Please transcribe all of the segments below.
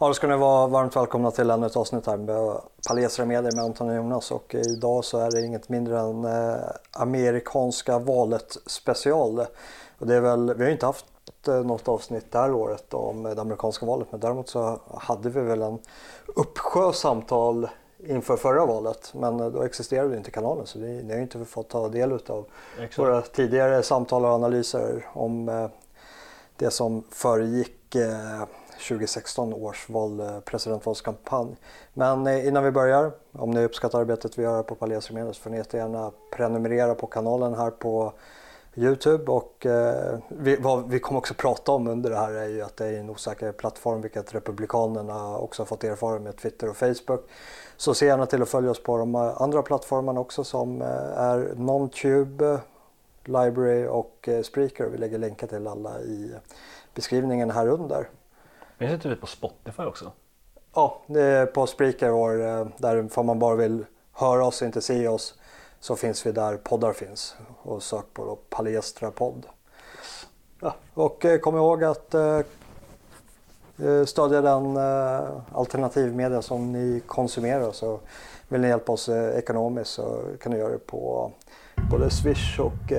Ja, då ska ni vara varmt välkomna till ännu ett avsnitt här med Palestra Medier med Anton och Jonas och idag så är det inget mindre än eh, amerikanska valet special. Och det är väl, vi har inte haft eh, något avsnitt det här året om det amerikanska valet men däremot så hade vi väl en uppsjö samtal inför förra valet men då existerade inte kanalen så ni, ni har inte fått ta del av Exakt. våra tidigare samtal och analyser om eh, det som föregick eh, 2016 års val, eh, presidentvalskampanj. Men eh, innan vi börjar, om ni uppskattar arbetet vi gör här på Palais Remedios så får ni jättegärna prenumerera på kanalen här på Youtube och eh, vi, vad vi kommer också prata om under det här är ju att det är en osäker plattform vilket Republikanerna också har fått erfara med Twitter och Facebook. Så se gärna till att följa oss på de eh, andra plattformarna också som eh, är Nontube, Library och eh, Spreaker. Vi lägger länkar till alla i beskrivningen här under. Finns inte vi på Spotify också? Ja, det är på Spreaker och eh, där får man bara vill höra oss och inte se oss så finns vi där poddar finns och sök på då Palestra podd. Ja, och eh, kom ihåg att eh, stödja den alternativmedia som ni konsumerar så vill ni hjälpa oss ekonomiskt så kan ni göra det på både Swish och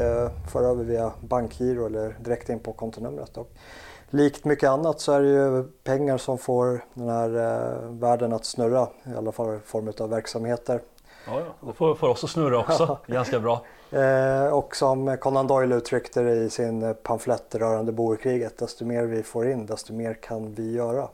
föra över via bankgiro eller direkt in på kontonumret. Och likt mycket annat så är det ju pengar som får den här eh, världen att snurra i alla fall i form av verksamheter. Ja, ja. det får, får oss att snurra också, ganska bra. Eh, och som Conan Doyle uttryckte det i sin pamflett rörande boerkriget, desto mer vi får in, desto mer kan vi göra.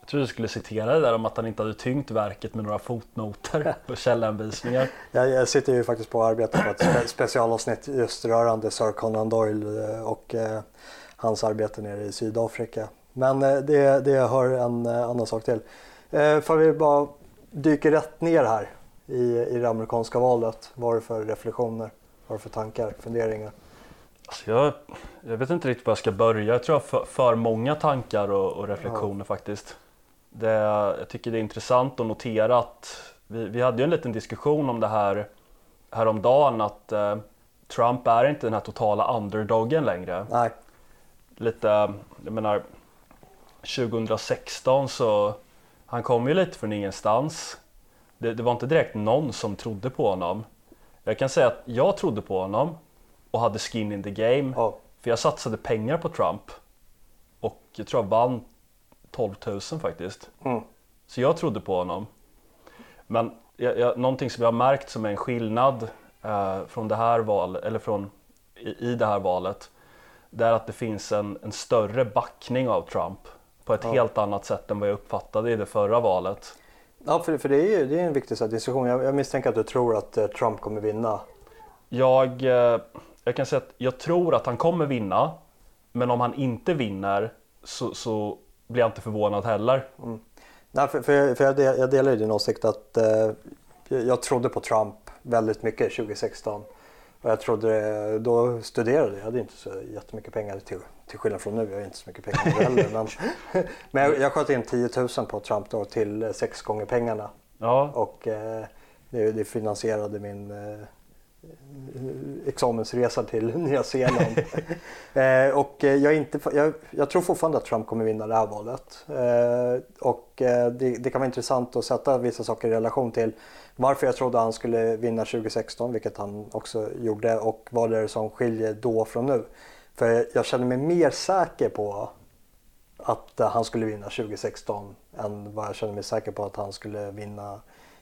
Jag trodde du skulle citera det där om att han inte hade tyngt verket med några fotnoter och källanvisningar. jag, jag sitter ju faktiskt på att arbeta på ett specialavsnitt just rörande Sir Conan Doyle eh, och eh, hans arbete nere i Sydafrika. Men eh, det, det hör en eh, annan sak till. Eh, för vi bara dyker rätt ner här i, i det amerikanska valet. Vad är det för reflektioner? Vad är det för tankar, funderingar? Alltså jag, jag vet inte riktigt var jag ska börja. Jag tror jag har för, för många tankar och, och reflektioner ja. faktiskt. Det, jag tycker det är intressant att notera att vi, vi hade ju en liten diskussion om det här häromdagen att eh, Trump är inte den här totala underdogen längre. Nej lite, jag menar 2016 så han kom ju lite från ingenstans. Det, det, var inte direkt någon som trodde på honom. Jag kan säga att jag trodde på honom och hade skin in the game. Oh. För jag satsade pengar på Trump. Och jag tror jag vann 12 000 faktiskt. Mm. Så jag trodde på honom. Men jag, jag, någonting som jag har märkt som är en skillnad eh, från det här valet, eller från i, i det här valet det är att det finns en, en större backning av Trump på ett ja. helt annat sätt än vad jag uppfattade i det förra valet. Ja, för, för det är ju det är en viktig diskussion. Jag, jag misstänker att du tror att eh, Trump kommer vinna. Jag, eh, jag kan säga att jag tror att han kommer vinna. Men om han inte vinner så, så blir jag inte förvånad heller. Mm. Nej, för, för, för jag, jag delar din åsikt att eh, jag trodde på Trump väldigt mycket 2016. Och jag trodde, då studerade jag, hade inte så jättemycket pengar till, till skillnad från nu, jag har inte så mycket pengar heller. men men jag, jag sköt in 10 000 på Trump då till sex gånger pengarna. Ja. Och eh, det, det, finansierade min eh, examensresa till Nya Zeeland. eh, och jag, inte, jag, jag, tror fortfarande att Trump kommer vinna det här valet. Eh, och eh, det, det, kan vara intressant att sätta vissa saker i relation till varför jag trodde han skulle vinna 2016, vilket han också gjorde och vad det är som skiljer då från nu. För jag känner mig mer säker på att han skulle vinna 2016 än vad jag känner mig säker på att han skulle vinna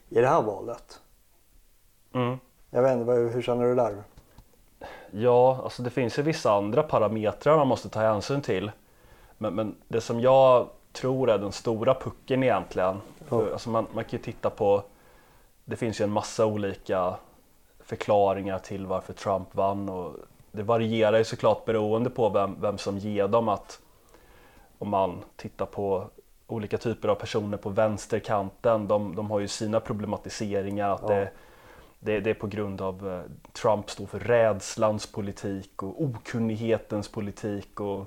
i det här valet. Mm. Jag vet inte, hur känner du där? Ja, alltså det finns ju vissa andra parametrar man måste ta hänsyn till. Men, men det som jag tror är den stora pucken egentligen. Oh. Alltså man, man kan ju titta på det finns ju en massa olika förklaringar till varför Trump vann och det varierar ju såklart beroende på vem, vem som ger dem att om man tittar på olika typer av personer på vänsterkanten, de, de har ju sina problematiseringar att ja. det, det, det, är på grund av eh, Trump står för rädslans politik och okunnighetens politik och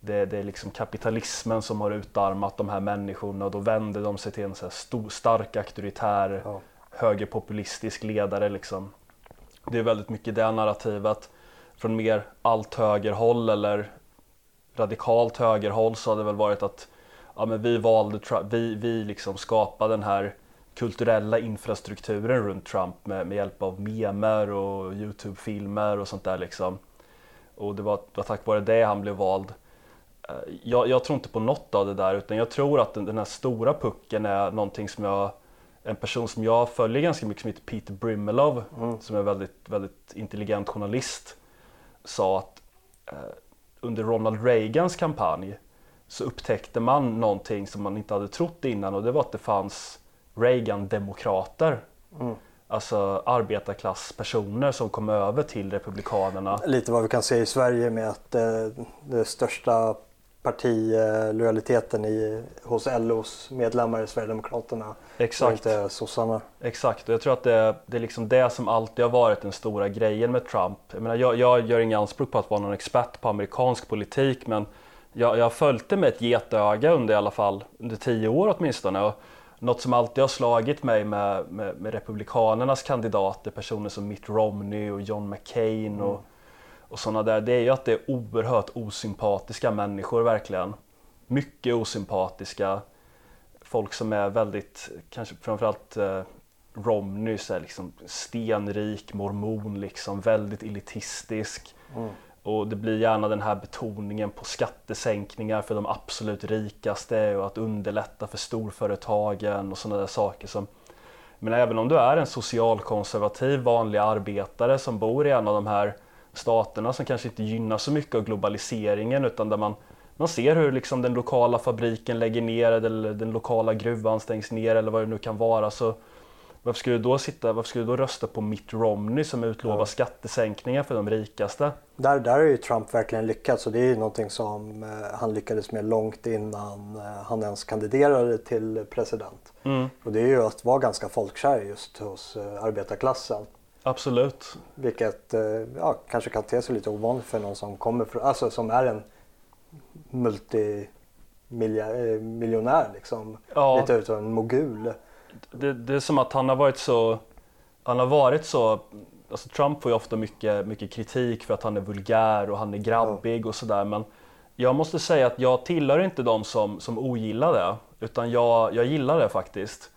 det, det, är liksom kapitalismen som har utarmat de här människorna och då vänder de sig till en så stor, stark auktoritär ja högerpopulistisk ledare liksom. Det är väldigt mycket det narrativet. Från mer allt högerhåll eller radikalt högerhåll så har det väl varit att ja, men vi valde Trump, vi, vi liksom skapade den här kulturella infrastrukturen runt Trump med, med hjälp av memer och Youtube-filmer och sånt där liksom. Och det var, det var tack vare det han blev vald. Eh, jag, jag, tror inte på något av det där utan jag tror att den, den här stora pucken är någonting som jag en person som jag följer ganska mycket som heter Peter Brimelov mm. som är en väldigt, väldigt intelligent journalist sa att eh, under Ronald Reagans kampanj så upptäckte man någonting som man inte hade trott innan och det var att det fanns Reagan-demokrater. Mm. Alltså arbetarklasspersoner som kom över till Republikanerna. Lite vad vi kan se i Sverige med att eh, det största partilojaliteten i, hos LOs medlemmar i Sverigedemokraterna Exakt. och inte sossarna. Exakt, och jag tror att det, det är liksom det som alltid har varit den stora grejen med Trump. Jag, menar, jag, jag gör inga anspråk på att vara någon expert på amerikansk politik men jag, jag har följt det med ett getöga under i alla fall under tio år åtminstone. Och något som alltid har slagit mig med, med, med republikanernas kandidater, personer som Mitt Romney och John McCain och, mm. Och sådana där, det är ju att det är oerhört osympatiska människor verkligen. Mycket osympatiska. Folk som är väldigt, kanske framförallt eh, Romney, så liksom stenrik mormon, liksom, väldigt elitistisk. Mm. Och det blir gärna den här betoningen på skattesänkningar för de absolut rikaste och att underlätta för storföretagen och sådana där saker som men även om du är en socialkonservativ vanlig arbetare som bor i en av de här staterna som kanske inte gynnas så mycket av globaliseringen utan där man, man ser hur liksom den lokala fabriken lägger ner eller den lokala gruvan stängs ner eller vad det nu kan vara så varför skulle du då, sitta, varför skulle du då rösta på Mitt Romney som utlovar ja. skattesänkningar för de rikaste? Där, där har ju Trump verkligen lyckats och det är ju någonting som eh, han lyckades med långt innan eh, han ens kandiderade till president. Mm. Och det är ju att vara ganska folkkär just hos eh, arbetarklassen. Absolut. Vilket ja, kanske kan te sig lite ovanligt för någon som kommer från, alltså som är en multimiljonär liksom. Ja. Lite utav en mogul det, det är som att han har varit så, han har varit så Alltså Trump får ju ofta mycket, mycket kritik för att han är vulgär och han är grabbig och sådär men jag måste säga att jag tillhör inte de som, som ogillar det utan jag, jag gillar det faktiskt.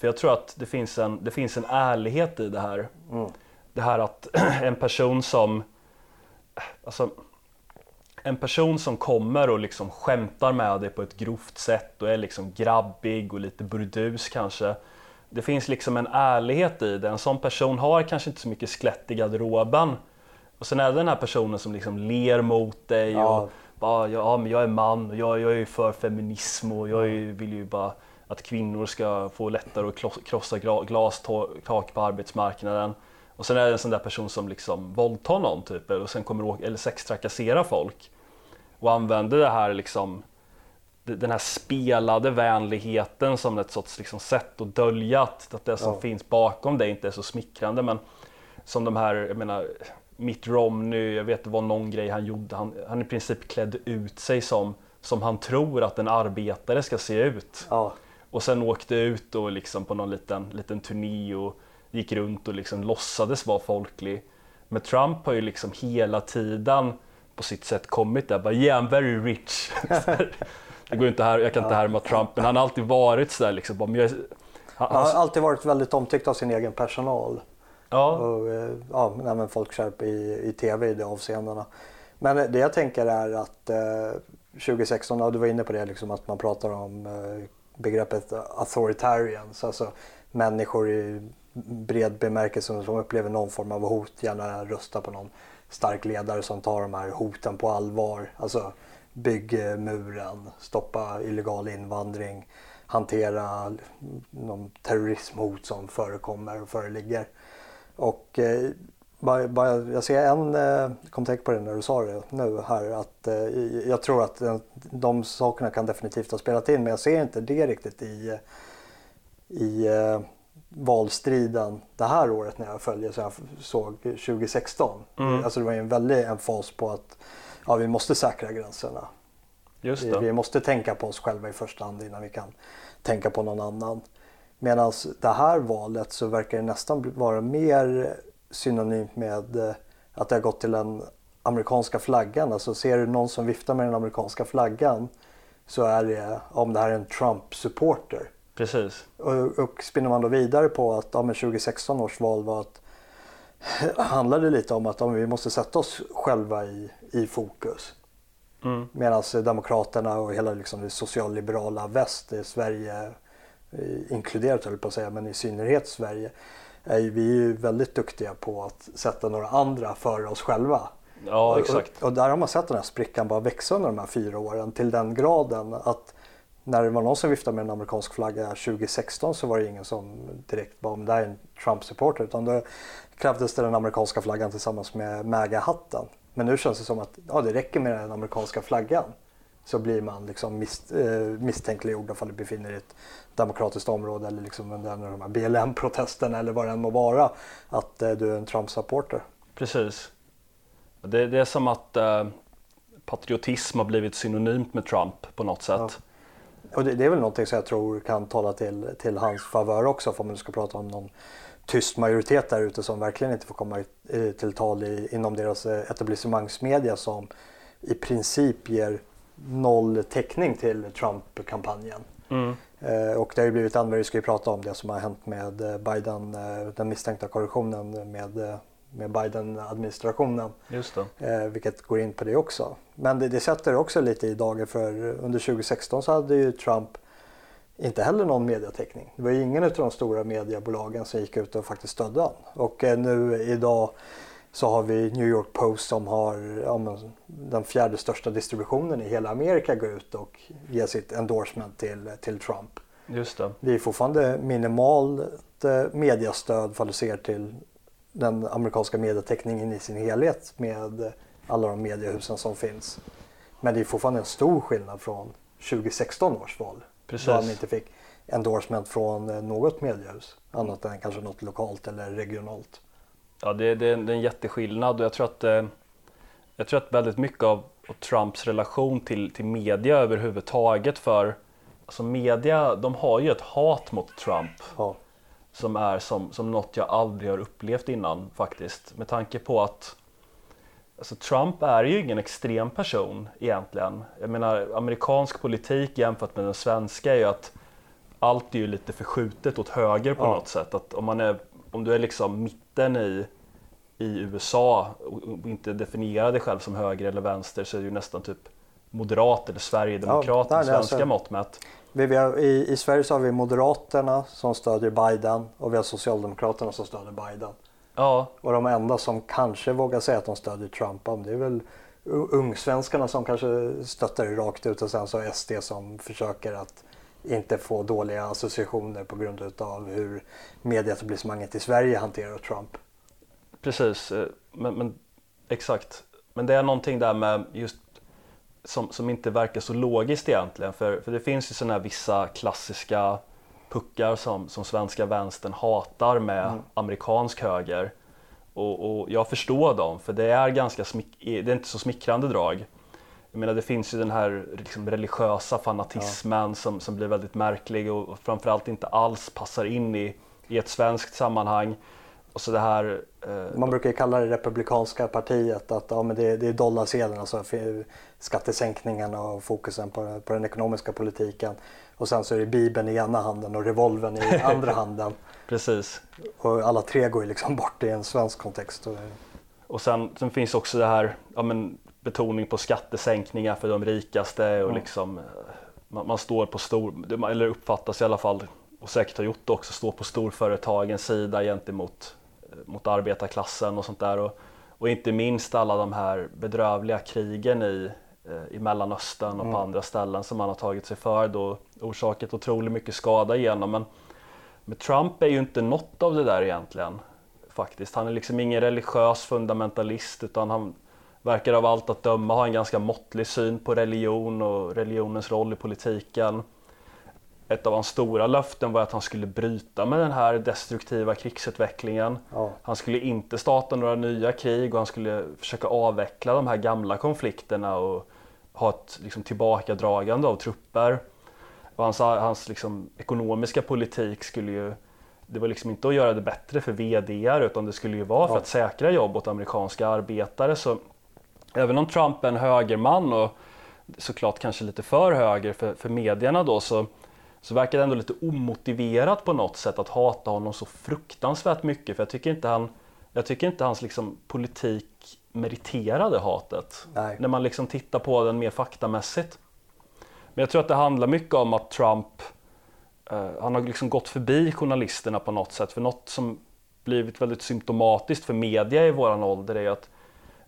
För jag tror att det finns en, det finns en ärlighet i det här. Mm. Det här att en person som alltså, en person som kommer och liksom skämtar med dig på ett grovt sätt och är liksom grabbig och lite burdus kanske. Det finns liksom en ärlighet i det. En sån person har kanske inte så mycket skelett i garderoben. Och sen är det den här personen som liksom ler mot dig ja. och bara ja, men jag är man och jag, jag är för feminism och jag är, vill ju bara att kvinnor ska få lättare att krossa glastak på arbetsmarknaden. Och sen är det en sån där person som liksom våldtar någon typ och sen kommer eller sextrakassera folk. Och använder det här liksom den här spelade vänligheten som ett sorts liksom sätt att dölja att, att det som ja. finns bakom det inte är så smickrande. Men som de här, jag menar, Mitt Romney, jag vet det var någon grej han gjorde, han, han i princip klädde ut sig som, som han tror att en arbetare ska se ut. Ja. Och sen åkte ut och liksom på någon liten, liten turné och gick runt och liksom låtsades vara folklig. Men Trump har ju liksom hela tiden på sitt sätt kommit där bara yeah I'm very rich. det går inte här, jag kan inte härma Trump men han har alltid varit sådär liksom. Bara, jag, han, han, har alltid varit väldigt omtyckt av sin egen personal. Ja. Och, eh, ja, men folkkär i, i tv i de avseendena. Men det jag tänker är att eh, 2016, ja, du var inne på det, liksom, att man pratar om eh, begreppet authoritarians, alltså människor i bred bemärkelse som upplever någon form av hot, gärna rösta på någon stark ledare som tar de här hoten på allvar. Alltså bygg muren, stoppa illegal invandring, hantera de terrorismhot som förekommer och föreligger. Och eh, bara, bara, jag ser en, eh, kom tänka på det när du sa det nu här, att eh, jag tror att de sakerna kan definitivt ha spelat in men jag ser inte det riktigt i, i eh, valstriden det här året när jag följer så jag såg 2016. Mm. Alltså det var ju en väldig emfas på att ja, vi måste säkra gränserna. Just vi, vi, måste tänka på oss själva i första hand innan vi kan tänka på någon annan. Medan det här valet så verkar det nästan vara mer synonymt med eh, att det har gått till den amerikanska flaggan. Alltså ser du någon som viftar med den amerikanska flaggan så är det om det här är en Trump-supporter. Precis. Och, och spinner man då vidare på att ja, 2016 års val var att handlade lite om att ja, vi måste sätta oss själva i, i fokus. Mm. Medan Demokraterna och hela liksom, det socialliberala väst, Sverige eh, inkluderat höll på att säga, men i synnerhet Sverige, är vi ju väldigt duktiga på att sätta några andra före oss själva. Ja, exakt. Och, och, där har man sett den här sprickan bara växa under de här fyra åren till den graden att när det var någon som viftade med en amerikansk flagga 2016 så var det ingen som direkt var om det är en Trump-supporter utan då krävdes det den amerikanska flaggan tillsammans med MAGA-hatten. Men nu känns det som att ja, det räcker med den amerikanska flaggan så blir man liksom mis, eh, misstänkliggjord ifall du befinner dig i ett demokratiskt område eller liksom under de här BLM-protesterna eller vad det än må vara att eh, du är en Trump-supporter. Precis. Det, det, är som att eh, patriotism har blivit synonymt med Trump på något sätt. Ja. Och det, det, är väl någonting som jag tror kan tala till, till hans favör också för om man ska prata om någon tyst majoritet där ute som verkligen inte får komma till tal i, inom deras eh, etablissemangsmedia som i princip ger noll täckning till Trump-kampanjen. Mm. Eh, och det har ju blivit än vi ska ju prata om det som har hänt med eh, Biden, eh, den misstänkta korruptionen med, med Biden-administrationen. Just det. Vilket går in på det också. Men det, det sätter också lite i dagen för under 2016 så hade ju Trump inte heller någon mediatäckning. Det var ingen av de stora mediebolagen som gick ut och faktiskt stödde honom. Och nu idag så har vi New York Post som har ja, den fjärde största distributionen i hela Amerika går ut och ger sitt endorsement till, till Trump. Just det. det är fortfarande minimalt eh, mediastöd för du ser till den amerikanska medietäckningen i sin helhet med alla de mediehusen som finns. Men det är fortfarande en stor skillnad från 2016 års val. Precis. Då han inte fick endorsement från eh, något mediehus annat än kanske något lokalt eller regionalt. Ja, det, det, det är en jätteskillnad och jag tror att, eh, jag tror att väldigt mycket av Trumps relation till, till media överhuvudtaget för alltså media, de har ju ett hat mot Trump ja. som är som, som något jag aldrig har upplevt innan faktiskt med tanke på att Alltså Trump är ju ingen extrem person egentligen. Jag menar amerikansk politik jämfört med den svenska är ju att allt är ju lite förskjutet åt höger på ja. något sätt. Att om, man är, om du är liksom mitten i, i USA och inte definierar dig själv som höger eller vänster så är du nästan typ moderat eller sverigedemokrat ja, med svenska alltså, mått mätt. I, I Sverige så har vi Moderaterna som stödjer Biden och vi har Socialdemokraterna som stödjer Biden. Ja. Och de enda som kanske vågar säga att de stödjer Trump det är väl ungsvenskarna som kanske stöttar det rakt ut och sen så SD som försöker att inte få dåliga associationer på grund av hur medieetablissemanget i Sverige hanterar Trump. Precis, eh, men, men, exakt. Men det är någonting där med just som, som inte verkar så logiskt egentligen. För, för det finns ju sådana här vissa klassiska puckar som, som svenska vänstern hatar med mm. amerikansk höger. Och, och, jag förstår dem, för det är ganska smick, det är inte så smickrande drag. Jag menar det finns ju den här liksom, religiösa fanatismen ja. som, som blir väldigt märklig och, och framförallt inte alls passar in i, i ett svenskt sammanhang. Och så det här, eh, Man brukar ju kalla det republikanska partiet att ja, men det, det är dollarsedeln, alltså skattesänkningarna och fokusen på, på den ekonomiska politiken. Och sen så är det Bibeln i ena handen och revolven i andra handen. Precis. Och alla tre går ju liksom bort i en svensk kontext. Och sen, sen finns också det här ja, men, betoning på skattesänkningar för de rikaste och liksom eh, man, man, står på stor, eller uppfattas i alla fall och säkert har gjort det också, står på storföretagens sida gentemot eh, mot arbetarklassen och sånt där. Och, och inte minst alla de här bedrövliga krigen i Eh, i Mellanöstern och mm. på andra ställen som man har tagit sig för då orsakat otroligt mycket skada igenom. Men, men Trump är ju inte något av det där egentligen faktiskt. Han är liksom ingen religiös fundamentalist utan han verkar av allt att döma ha en ganska måttlig syn på religion och religionens roll i politiken. Ett av hans stora löften var att han skulle bryta med den här destruktiva krigsutvecklingen. Ja. Han skulle inte starta några nya krig och han skulle försöka avveckla de här gamla konflikterna och ha ett liksom, tillbakadragande av trupper. Och hans hans liksom, ekonomiska politik skulle ju det var liksom inte att göra det bättre för VDR utan det skulle ju vara för att säkra jobb åt amerikanska arbetare. Så även om Trump är en högerman och såklart kanske lite för höger för, för medierna då så, så verkar det ändå lite omotiverat på något sätt att hata honom så fruktansvärt mycket för jag tycker inte, han, jag tycker inte hans liksom, politik meriterade hatet. Nej. När man liksom tittar på den mer faktamässigt. Men jag tror att det handlar mycket om att Trump eh, han har liksom gått förbi journalisterna på något sätt. För något som blivit väldigt symptomatiskt för media i våran ålder är att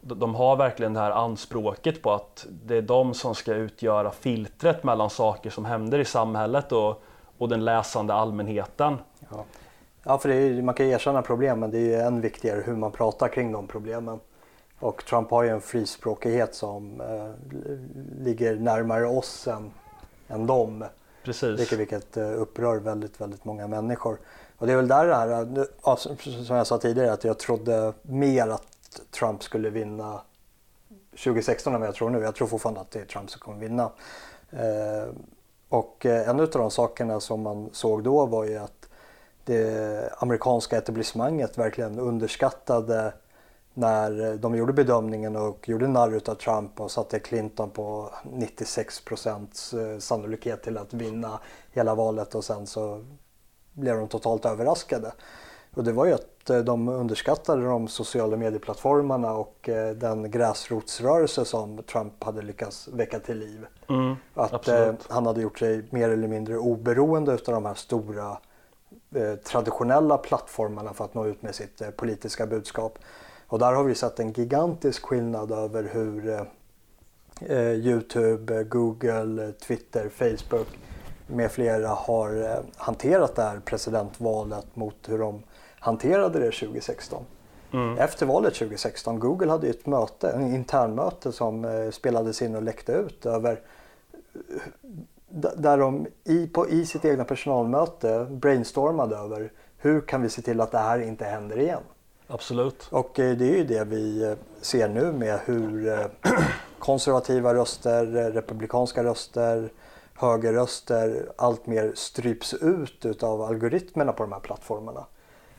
de har verkligen det här anspråket på att det är de som ska utgöra filtret mellan saker som händer i samhället och, och den läsande allmänheten. Ja, ja för är, man kan erkänna problem men det är än viktigare hur man pratar kring de problemen. Och Trump har ju en frispråkighet som eh, ligger närmare oss än, än dem. Precis. Vilket, vilket eh, upprör väldigt, väldigt många människor. Och det är väl där det här, ja, som jag sa tidigare, att jag trodde mer att Trump skulle vinna 2016 än vad jag tror nu. Jag tror fortfarande att det är Trump som kommer vinna. Eh, och eh, en av de sakerna som man såg då var ju att det amerikanska etablissemanget verkligen underskattade när de gjorde bedömningen och gjorde narr av Trump och satte Clinton på 96 procents eh, sannolikhet till att vinna hela valet och sen så blev de totalt överraskade. Och det var ju att eh, de underskattade de sociala medieplattformarna och eh, den gräsrotsrörelse som Trump hade lyckats väcka till liv. Mm, att eh, han hade gjort sig mer eller mindre oberoende av de här stora traditionella plattformarna för att nå ut med sitt politiska budskap. Och där har vi sett en gigantisk skillnad över hur Youtube, Google, Twitter, Facebook med flera har hanterat det här presidentvalet mot hur de hanterade det 2016. Mm. Efter valet 2016, Google hade ett möte, en internmöte som eh, spelades in och läckte ut över där de i, på, i sitt egna personalmöte brainstormade över hur kan vi se till att det här inte händer igen. Absolut. Och eh, det är ju det vi eh, ser nu med hur eh, konservativa röster, republikanska röster, högerröster allt mer stryps ut utav algoritmerna på de här plattformarna.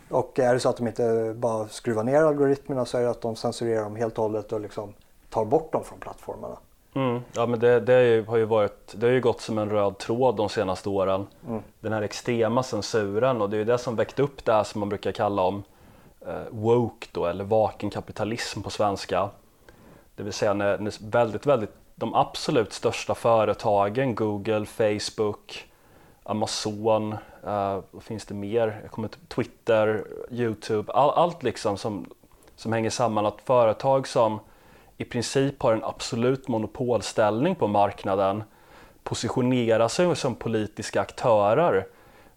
Och är det så att de inte bara skruvar ner algoritmerna så är det att de censurerar dem helt och hållet och liksom tar bort dem från plattformarna. Mm. Ja men det, det, har ju varit, det har ju gått som en röd tråd de senaste åren. Mm. Den här extrema censuren och det är ju det som väckt upp det här som man brukar kalla om eh, woke då eller vaken kapitalism på svenska. Det vill säga när, när väldigt, väldigt de absolut största företagen, Google, Facebook, Amazon, uh, finns det mer? Jag kommer Twitter, Youtube, all, allt liksom som, som hänger samman. Att företag som i princip har en absolut monopolställning på marknaden positionerar sig som politiska aktörer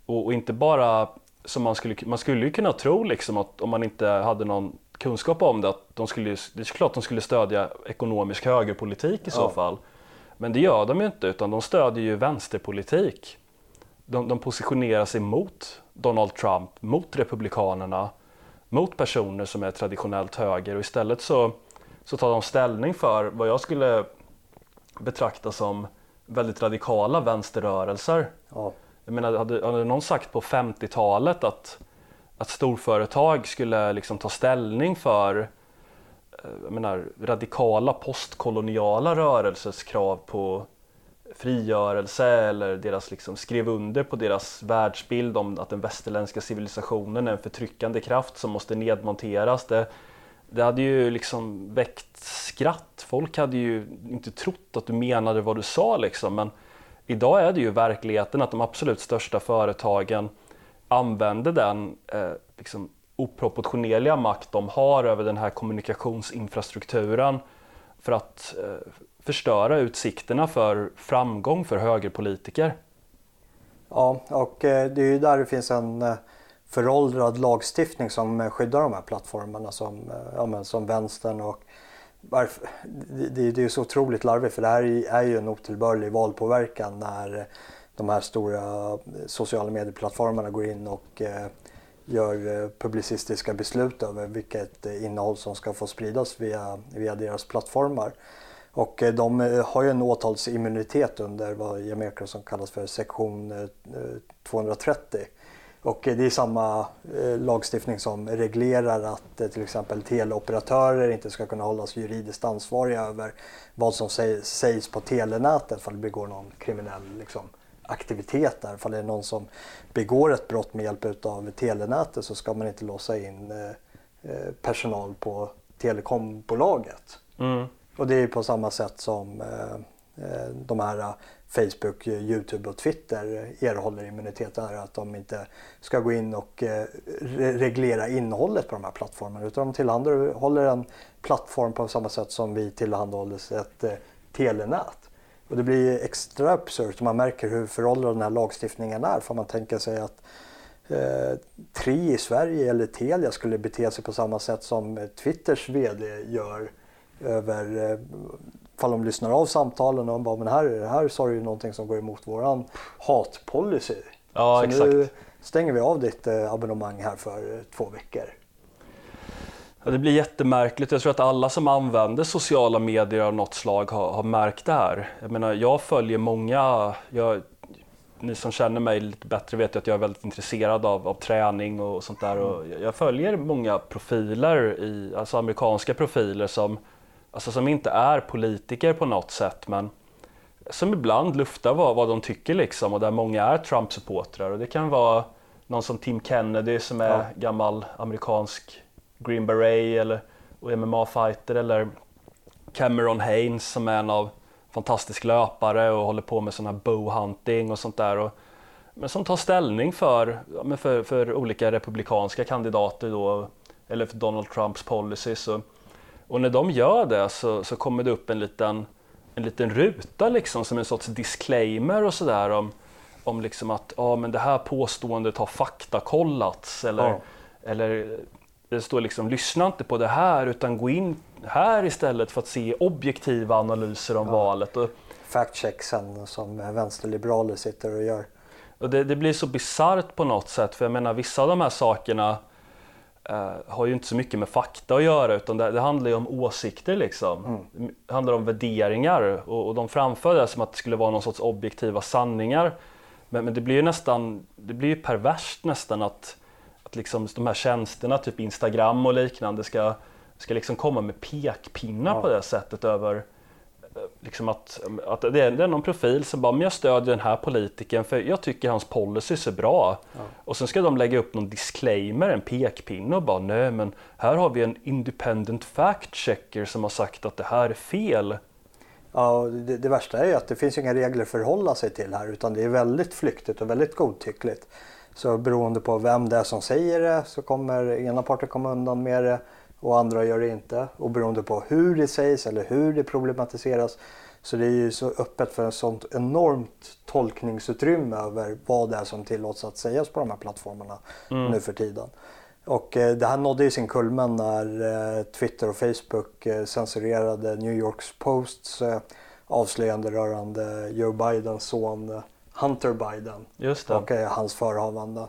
och, och inte bara som man skulle, man skulle ju kunna tro liksom att om man inte hade någon kunskap om det att de skulle, det är klart de skulle stödja ekonomisk högerpolitik i så ja. fall. Men det gör de ju inte utan de stödjer ju vänsterpolitik de, de positionerar sig mot Donald Trump, mot Republikanerna, mot personer som är traditionellt höger och istället så, så tar de ställning för vad jag skulle betrakta som väldigt radikala vänsterrörelser. Ja. Jag menar, hade, hade någon sagt på 50-talet att, att storföretag skulle liksom ta ställning för eh, menar, radikala postkoloniala rörelsers krav på frigörelse eller deras liksom skrev under på deras världsbild om att den västerländska civilisationen är en förtryckande kraft som måste nedmonteras. Det, det hade ju liksom väckt skratt. Folk hade ju inte trott att du menade vad du sa liksom. Men idag är det ju verkligheten att de absolut största företagen använder den eh, liksom oproportionerliga makt de har över den här kommunikationsinfrastrukturen för att eh, förstöra utsikterna för framgång för högerpolitiker. Ja, och eh, det är ju där det finns en eh, föråldrad lagstiftning som skyddar de här plattformarna som, eh, ja, men som vänstern och det, det är så otroligt larvigt för det här är ju en otillbörlig valpåverkan när de här stora sociala medieplattformarna går in och gör publicistiska beslut över vilket innehåll som ska få spridas via, via deras plattformar. Och eh, de eh, har ju en åtalsimmunitet under vad i som kallas för sektion eh, 230. Och det är samma lagstiftning som reglerar att till exempel teleoperatörer inte ska kunna hållas juridiskt ansvariga över vad som sägs på telenätet för det begår någon kriminell liksom, aktivitet där. Ifall det är någon som begår ett brott med hjälp av telenätet så ska man inte låsa in personal på telekombolaget. Mm. Och det är på samma sätt som eh, eh, de här eh, Facebook, Youtube och Twitter erhåller immunitet är att de inte ska gå in och reglera innehållet på de här plattformarna utan de tillhandahåller en plattform på samma sätt som vi tillhandahåller ett telenät. Och det blir extra absurt Om man märker hur föråldrad den här lagstiftningen är. Får man tänka sig att eh, Tri i Sverige eller Telia skulle bete sig på samma sätt som Twitters VD gör över eh, Ifall de lyssnar av samtalen och bara men här, här sa du ju någonting som går emot våran hatpolicy. Ja, så exakt. nu stänger vi av ditt eh, abonnemang här för eh, två veckor. Ja, det blir jättemärkligt. Jag tror att alla som använder sociala medier av något slag har, har märkt det här. Jag menar, jag följer många, jag, ni som känner mig lite bättre vet att jag är väldigt intresserad av, av träning och sånt där. Och jag följer många profiler, i, alltså amerikanska profiler som alltså som inte är politiker på något sätt men som ibland luftar vad, vad de tycker liksom och där många är Trump-supportrar och det kan vara någon som Tim Kennedy som är ja. gammal amerikansk Green Beret eller MMA-fighter eller Cameron Haynes som är en av fantastisk löpare och håller på med sån här bowhunting och sånt där. Och, men som tar ställning för, för, för olika republikanska kandidater då, eller för Donald Trumps policies. Och, och när de gör det så, så kommer det upp en liten, en liten ruta liksom som en sorts disclaimer och sådär om, om liksom att ja, men det här påståendet har faktakollats eller, ja. eller det står liksom lyssna inte på det här utan gå in här istället för att se objektiva analyser om ja. valet. Och, Fact-checksen som vänsterliberaler sitter och gör. Och det, det blir så bisarrt på något sätt för jag menar vissa av de här sakerna Uh, har ju inte så mycket med fakta att göra utan det, det handlar ju om åsikter liksom. Mm. Det handlar om värderingar och, och de framför det som att det skulle vara någon sorts objektiva sanningar. Men, men det blir ju nästan, det blir ju perverst nästan att, att liksom de här tjänsterna, typ Instagram och liknande ska, ska liksom komma med pekpinnar ja. på det sättet över liksom att, att det, är, det är någon profil som bara, men jag stödjer den här politikern för jag tycker hans policies är bra. Ja. Och sen ska de lägga upp någon disclaimer, en pekpinne och bara, nej men här har vi en independent fact checker som har sagt att det här är fel. Ja, det, det värsta är ju att det finns inga regler för att hålla sig till här utan det är väldigt flyktigt och väldigt godtyckligt. Så beroende på vem det är som säger det så kommer ena parten komma undan med det och andra gör det inte. Och beroende på hur det sägs eller hur det problematiseras så det är ju så öppet för ett sånt enormt tolkningsutrymme över vad det är som tillåts att sägas på de här plattformarna mm. nu för tiden. Och eh, det här nådde ju sin kulmen när eh, Twitter och Facebook eh, censurerade New Yorks Posts eh, avslöjande rörande Joe Bidens son eh, Hunter Biden och eh, hans förehavanden.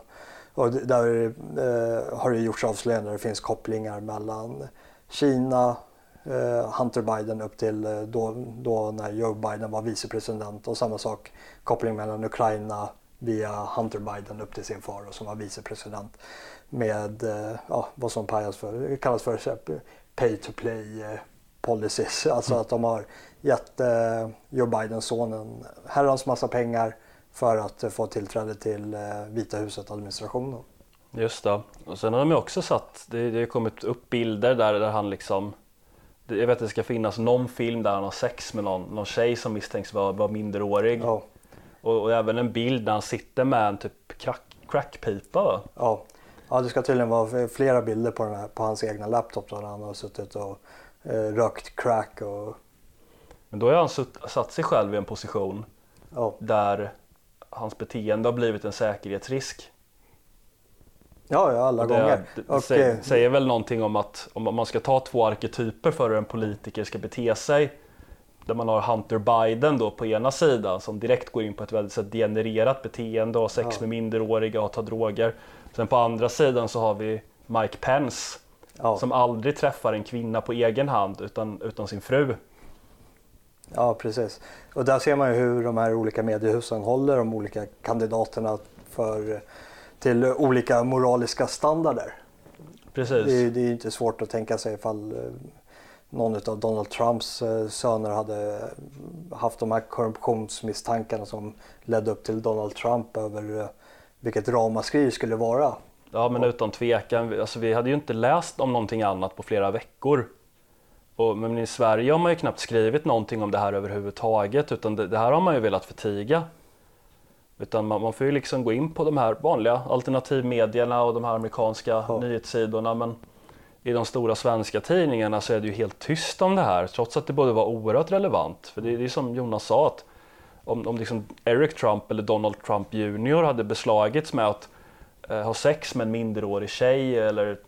Och där eh, har det gjorts avslöjanden. Det finns kopplingar mellan Kina, eh, Hunter Biden upp till eh, då, då, när Joe Biden var vicepresident och samma sak koppling mellan Ukraina via Hunter Biden upp till sin far och som var vicepresident med eh, ja, vad som för, kallas för eh, pay to play eh, policies. Alltså att de har gett eh, Joe Bidens son en herrans massa pengar för att få tillträde till eh, Vita huset administrationen. Just det. Och sen har de ju också satt, det, det har kommit upp bilder där, där han liksom jag vet att det ska finnas någon film där han har sex med någon, någon tjej som misstänks vara, vara minderårig. Ja. Och, och, även en bild där han sitter med en typ crack, crackpipa. Ja. ja, det ska tydligen vara flera bilder på, här, på hans egna laptop där han har suttit och eh, rökt crack. Och... Men då har han sutt, satt sig själv i en position ja. där hans beteende har blivit en säkerhetsrisk. Ja, ja alla det, gånger. Det, och, säger, eh, säger väl någonting om att om man ska ta två arketyper för hur en politiker ska bete sig. Där man har Hunter Biden då på ena sidan som direkt går in på ett väldigt så degenererat beteende och sex ja. med minderåriga och tar droger. Sen på andra sidan så har vi Mike Pence ja. som aldrig träffar en kvinna på egen hand utan, utan sin fru. Ja, precis. Och där ser man ju hur de här olika mediehusen håller de olika kandidaterna för till olika moraliska standarder. Precis. Det, är- det är inte svårt att tänka sig ifall eh, någon av Donald Trumps eh, söner hade haft de här korruptionsmisstankarna som ledde upp till Donald Trump över eh, vilket ramaskri det skulle vara. Ja men utan tvekan, alltså, vi hade ju inte läst om någonting annat på flera veckor. Och, men i Sverige har man ju knappt skrivit någonting om det här överhuvudtaget utan det, det här har man ju velat förtiga. Utan man, man får ju liksom gå in på de här vanliga alternativmedierna och de här amerikanska Ja. nyhetssidorna men i de stora svenska tidningarna så är det ju helt tyst om det här trots att det borde vara oerhört relevant. För det, det är som Jonas sa att om, om liksom Eric Trump eller Donald Trump Jr hade beslagits med att eh, ha sex med en minderårig tjej eller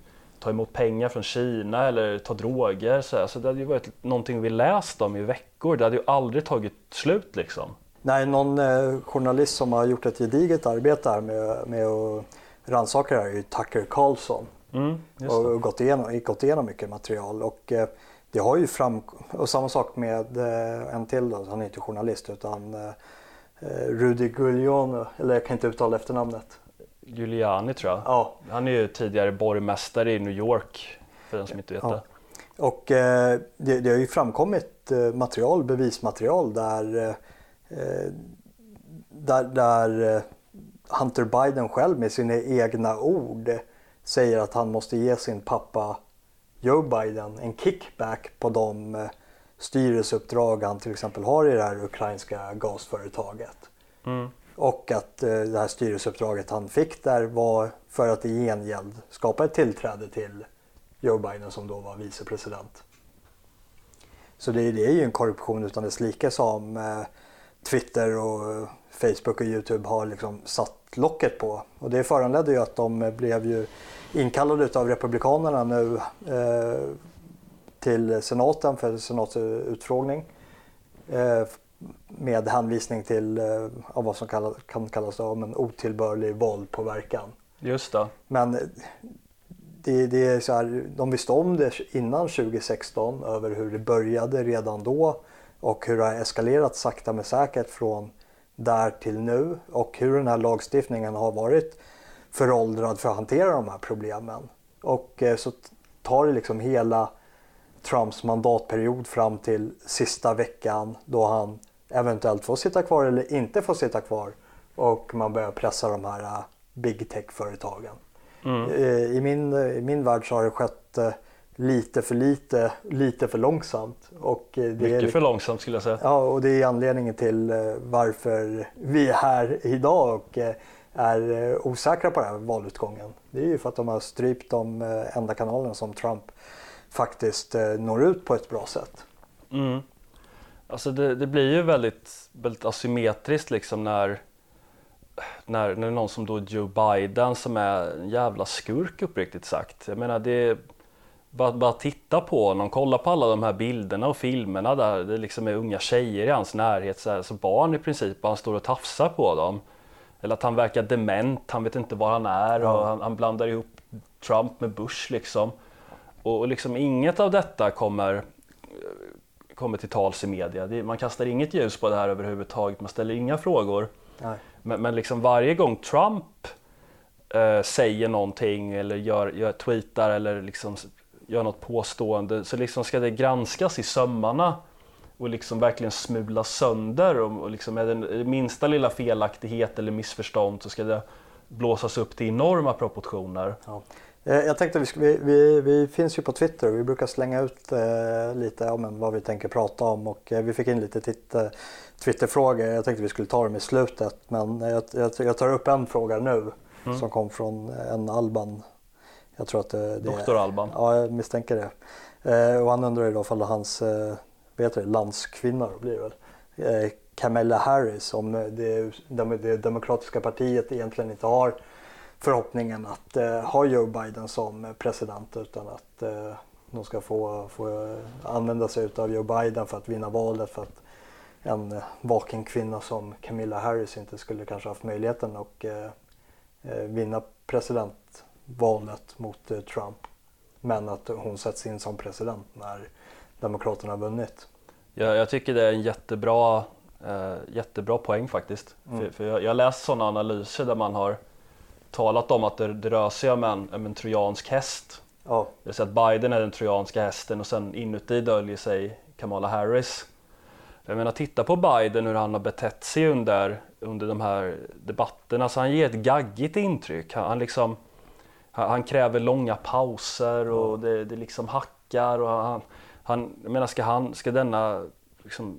ta emot pengar från Kina eller ta droger. Så, så det hade ju varit någonting vi läst om i veckor. Det hade ju aldrig tagit slut liksom. Nej, någon eh, journalist som har gjort ett gediget arbete här med, med att rannsaka det här är ju Tucker Carlson. Mm, och det. gått igenom, gått igenom mycket material. Och eh, det har ju fram... Och samma sak med eh, en till då, han är inte journalist utan eh, eh, Rudy Giuliano, eller jag kan inte uttala efternamnet. Giuliani tror jag. Ja, Han är ju tidigare borgmästare i New York för den som inte vet Ja. det. och eh, det, det har ju framkommit eh, material, bevismaterial där, eh, eh, där, där eh, Hunter Biden själv med sina egna ord säger att han måste ge sin pappa Joe Biden en kickback på de styrelseuppdrag han till exempel har i det här ukrainska gasföretaget. Mm. Och att eh, det här styrelseuppdraget han fick där var för att i gengäld skapa ett tillträde till Joe Biden som då var vicepresident. Så det, det är ju en korruption utan dess like som eh, Twitter och Facebook och Youtube har liksom satt locket på. Och det föranledde ju att de blev ju inkallade av Republikanerna nu eh, till senaten för senatsutfrågning. Eh, med hänvisning till eh, av vad som kallas, kan kallas om en otillbörlig våldpåverkan. Just det. Men det, det är så här, de visste om det innan 2016 över hur det började redan då och hur det har eskalerat sakta men säkert från där till nu och hur den här lagstiftningen har varit föråldrad för att hantera de här problemen. Och eh, så tar det liksom hela Trumps mandatperiod fram till sista veckan då han eventuellt får sitta kvar eller inte får sitta kvar och man börjar pressa de här eh, big tech-företagen. Mm. Eh, I min, I min värld så har det skett eh, lite för lite, lite för långsamt. Och eh, det Mycket är, för långsamt skulle jag säga. Ja, och det är anledningen till eh, varför vi är här idag och eh, är eh, osäkra på den här valutgången. Det är ju för att de har strypt de eh, enda kanalerna som Trump faktiskt eh, når ut på ett bra sätt. Mm. Alltså det, det blir ju väldigt, väldigt asymmetriskt liksom när, när, när någon som då Joe Biden som är en jävla skurk uppriktigt sagt. Jag menar det bara, bara titta på honom, kolla på alla de här bilderna och filmerna där det liksom är unga tjejer i hans närhet, så, här, så barn i princip, och han står och tafsar på dem. Eller att han verkar dement, han vet inte var han är och han, han blandar ihop Trump med Bush liksom. Och, och liksom inget av detta kommer kommer till tals i media. Det, man kastar inget ljus på det här överhuvudtaget, man ställer inga frågor. Nej. Men, men liksom varje gång Trump eh, säger någonting eller gör, gör tweetar eller liksom gör något påstående så liksom ska det granskas i sömmarna och liksom verkligen smulas sönder. Och, och liksom är det minsta lilla felaktighet eller missförstånd så ska det blåsas upp till enorma proportioner. Ja. Eh, Jag tänkte vi, vi, vi, vi finns ju på Twitter och vi brukar slänga ut eh, lite men vad vi tänker prata om och eh, vi fick in lite titt, eh, Twitterfrågor. Jag tänkte vi skulle ta dem i slutet men jag, jag, jag tar upp en fråga nu som kom från en Alban. Jag tror att det, det Doktor Alban. Ja, jag misstänker det. Eh, och han undrar ju då ifall hans eh, heter det, landskvinna då blir det väl, eh, Kamala Harris om det, det, det demokratiska partiet egentligen inte har förhoppningen att eh, ha Joe Biden som president utan att eh, de ska få, få använda sig av Joe Biden för att vinna valet för att en vaken kvinna som Camilla Harris inte skulle kanske haft möjligheten att eh, eh, vinna presidentvalet mot eh, Trump. Men att hon sätts in som president när Demokraterna har vunnit. Jag, jag tycker det är en jättebra, eh, jättebra poäng faktiskt. För, för jag, jag har läst sådana analyser där man har talat om att det, det rör sig om en, om en trojansk häst. Ja. Det vill säga att Biden är den trojanska hästen och sen inuti döljer sig Kamala Harris. Jag menar titta på Biden hur han har betett sig under, under de här debatterna. Så han ger ett gaggigt intryck. Han, han liksom, han, han, kräver långa pauser och det, det liksom hackar. Och han, han, jag menar ska, han, ska denna liksom,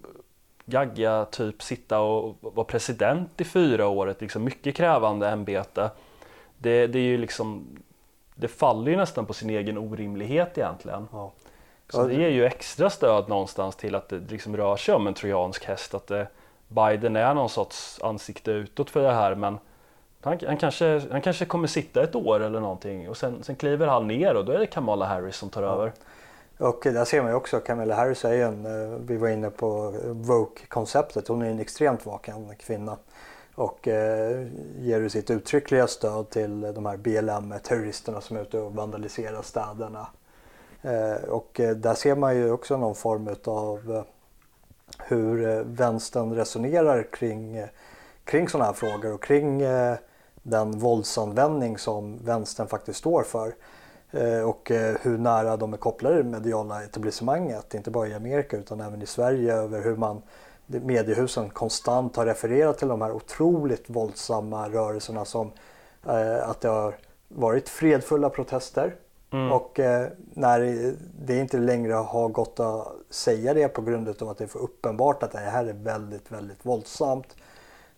gaggiga typ sitta och vara president i fyra år, ett liksom mycket krävande ämbete. Det, det är ju liksom, det faller ju nästan på sin egen orimlighet egentligen. Ja. Så det ger ju extra stöd någonstans till att det liksom rör sig om en trojansk häst. Att det, Biden är någon sorts ansikte utåt för det här men han, han, kanske, han kanske kommer sitta ett år eller någonting och sen, sen kliver han ner och då är det Kamala Harris som tar ja. över. Och där ser man ju också Kamala Harris är ju en, eh, vi var inne på Vogue-konceptet, hon är en extremt vaken kvinna. Och eh, ger sitt uttryckliga stöd till de här BLM-terroristerna som är ute och vandaliserar städerna. Eh, och eh, där ser man ju också någon form av eh, hur eh, vänstern resonerar kring, kring sådana här frågor och kring den våldsanvändning som vänstern faktiskt står för. Och hur nära de är kopplade med det mediala etablissemanget, inte bara i Amerika utan även i Sverige över hur man mediehusen konstant har refererat till de här otroligt våldsamma rörelserna som att det har varit fredfulla protester Mm. Och eh, när det inte längre har gått att säga det på grund av att det är för uppenbart att det här är väldigt, väldigt våldsamt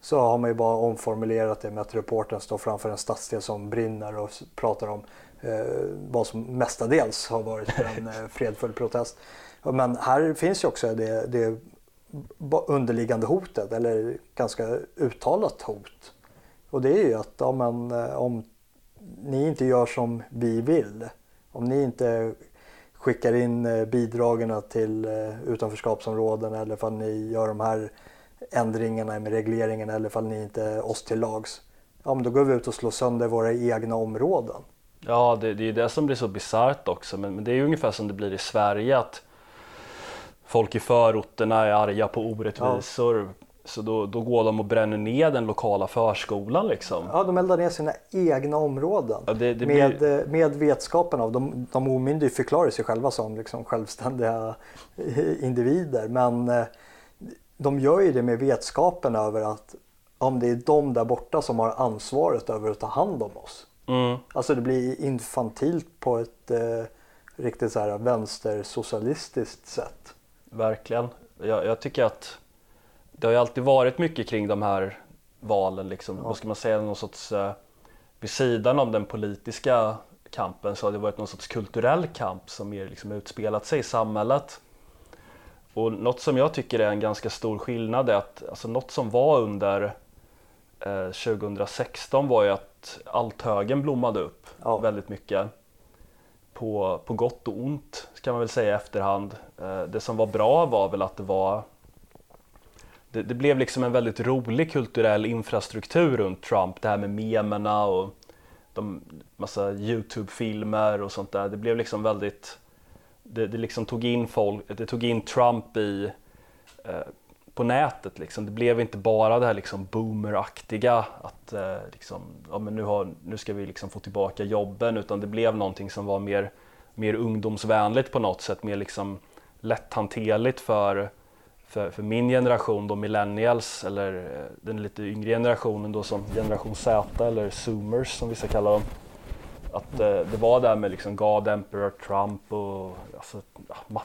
så har man ju bara omformulerat det med att reportern står framför en stadsdel som brinner och pratar om eh, vad som mestadels har varit en eh, fredfull protest. Men här finns ju också det, det underliggande hotet, eller ganska uttalat hot. Och det är ju att ja, men, eh, om ni inte gör som vi vill om ni inte skickar in eh, bidragen till eh, utanförskapsområden eller ifall ni gör de här ändringarna med regleringen eller ifall ni inte är oss till lags. Ja, men då går vi ut och slår sönder våra egna områden. Ja, det, det är det som blir så bisarrt också. Men, men, det är ju ungefär som det blir i Sverige att folk i förorterna är arga på orättvisor. Ja. Så då, då går de och bränner ner den lokala förskolan liksom. Ja, de eldar ner sina egna områden. Ja, det, det med, blir... Eh, med vetskapen av, de, de omyndiga förklarar sig själva som liksom självständiga individer. Men eh, de gör ju det med vetskapen över att om det är de där borta som har ansvaret över att ta hand om oss. Mm. Alltså det blir infantilt på ett eh, riktigt så här vänstersocialistiskt sätt. Verkligen. Jag, jag tycker att det har ju alltid varit mycket kring de här valen, liksom, ja. vad ska man säga, någon sorts, eh, vid sidan av den politiska kampen så har det varit någon sorts kulturell kamp som mer liksom utspelat sig i samhället. Och något som jag tycker är en ganska stor skillnad är att alltså något som var under eh, 2016 var ju att althögen blommade upp ja. väldigt mycket. På, på gott och ont kan man väl säga i efterhand. Eh, det som var bra var väl att det var det, det, blev liksom en väldigt rolig kulturell infrastruktur runt Trump. Det här med memerna och de massa Youtube-filmer och sånt där. Det blev liksom väldigt, det, det liksom tog in folk, det tog in Trump i eh, på nätet liksom. Det blev inte bara det här liksom boomeraktiga att eh, liksom, ja, men nu, har, nu ska vi liksom få tillbaka jobben utan det blev någonting som var mer, mer ungdomsvänligt på något sätt, mer liksom lätthanterligt för för, för min generation då millennials eller eh, den lite yngre generationen då som generation Z eller zoomers som vissa kallar dem. Att eh, det var där med liksom God Emperor Trump och alltså,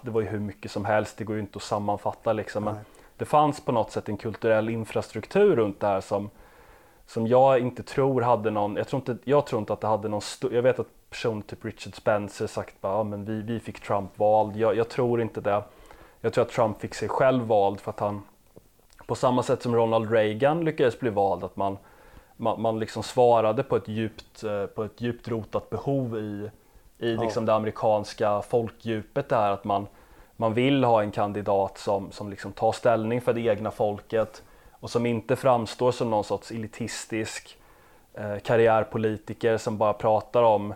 det var ju hur mycket som helst, det går ju inte att sammanfatta liksom. Men det fanns på något sätt en kulturell infrastruktur runt det här som, som jag inte tror hade någon, jag tror inte, jag tror inte att det hade någon jag vet att personer typ Richard Spencer sagt bara, ja, men vi, vi fick Trump vald, jag, jag tror inte det. Jag tror att Trump fick sig själv vald för att han på samma sätt som Ronald Reagan lyckades bli vald, att man, man, man liksom svarade på ett djupt, eh, på ett djupt rotat behov i, i liksom det amerikanska folkdjupet där att man, man vill ha en kandidat som, som liksom tar ställning för det egna folket och som inte framstår som någon sorts elitistisk eh, karriärpolitiker som bara pratar om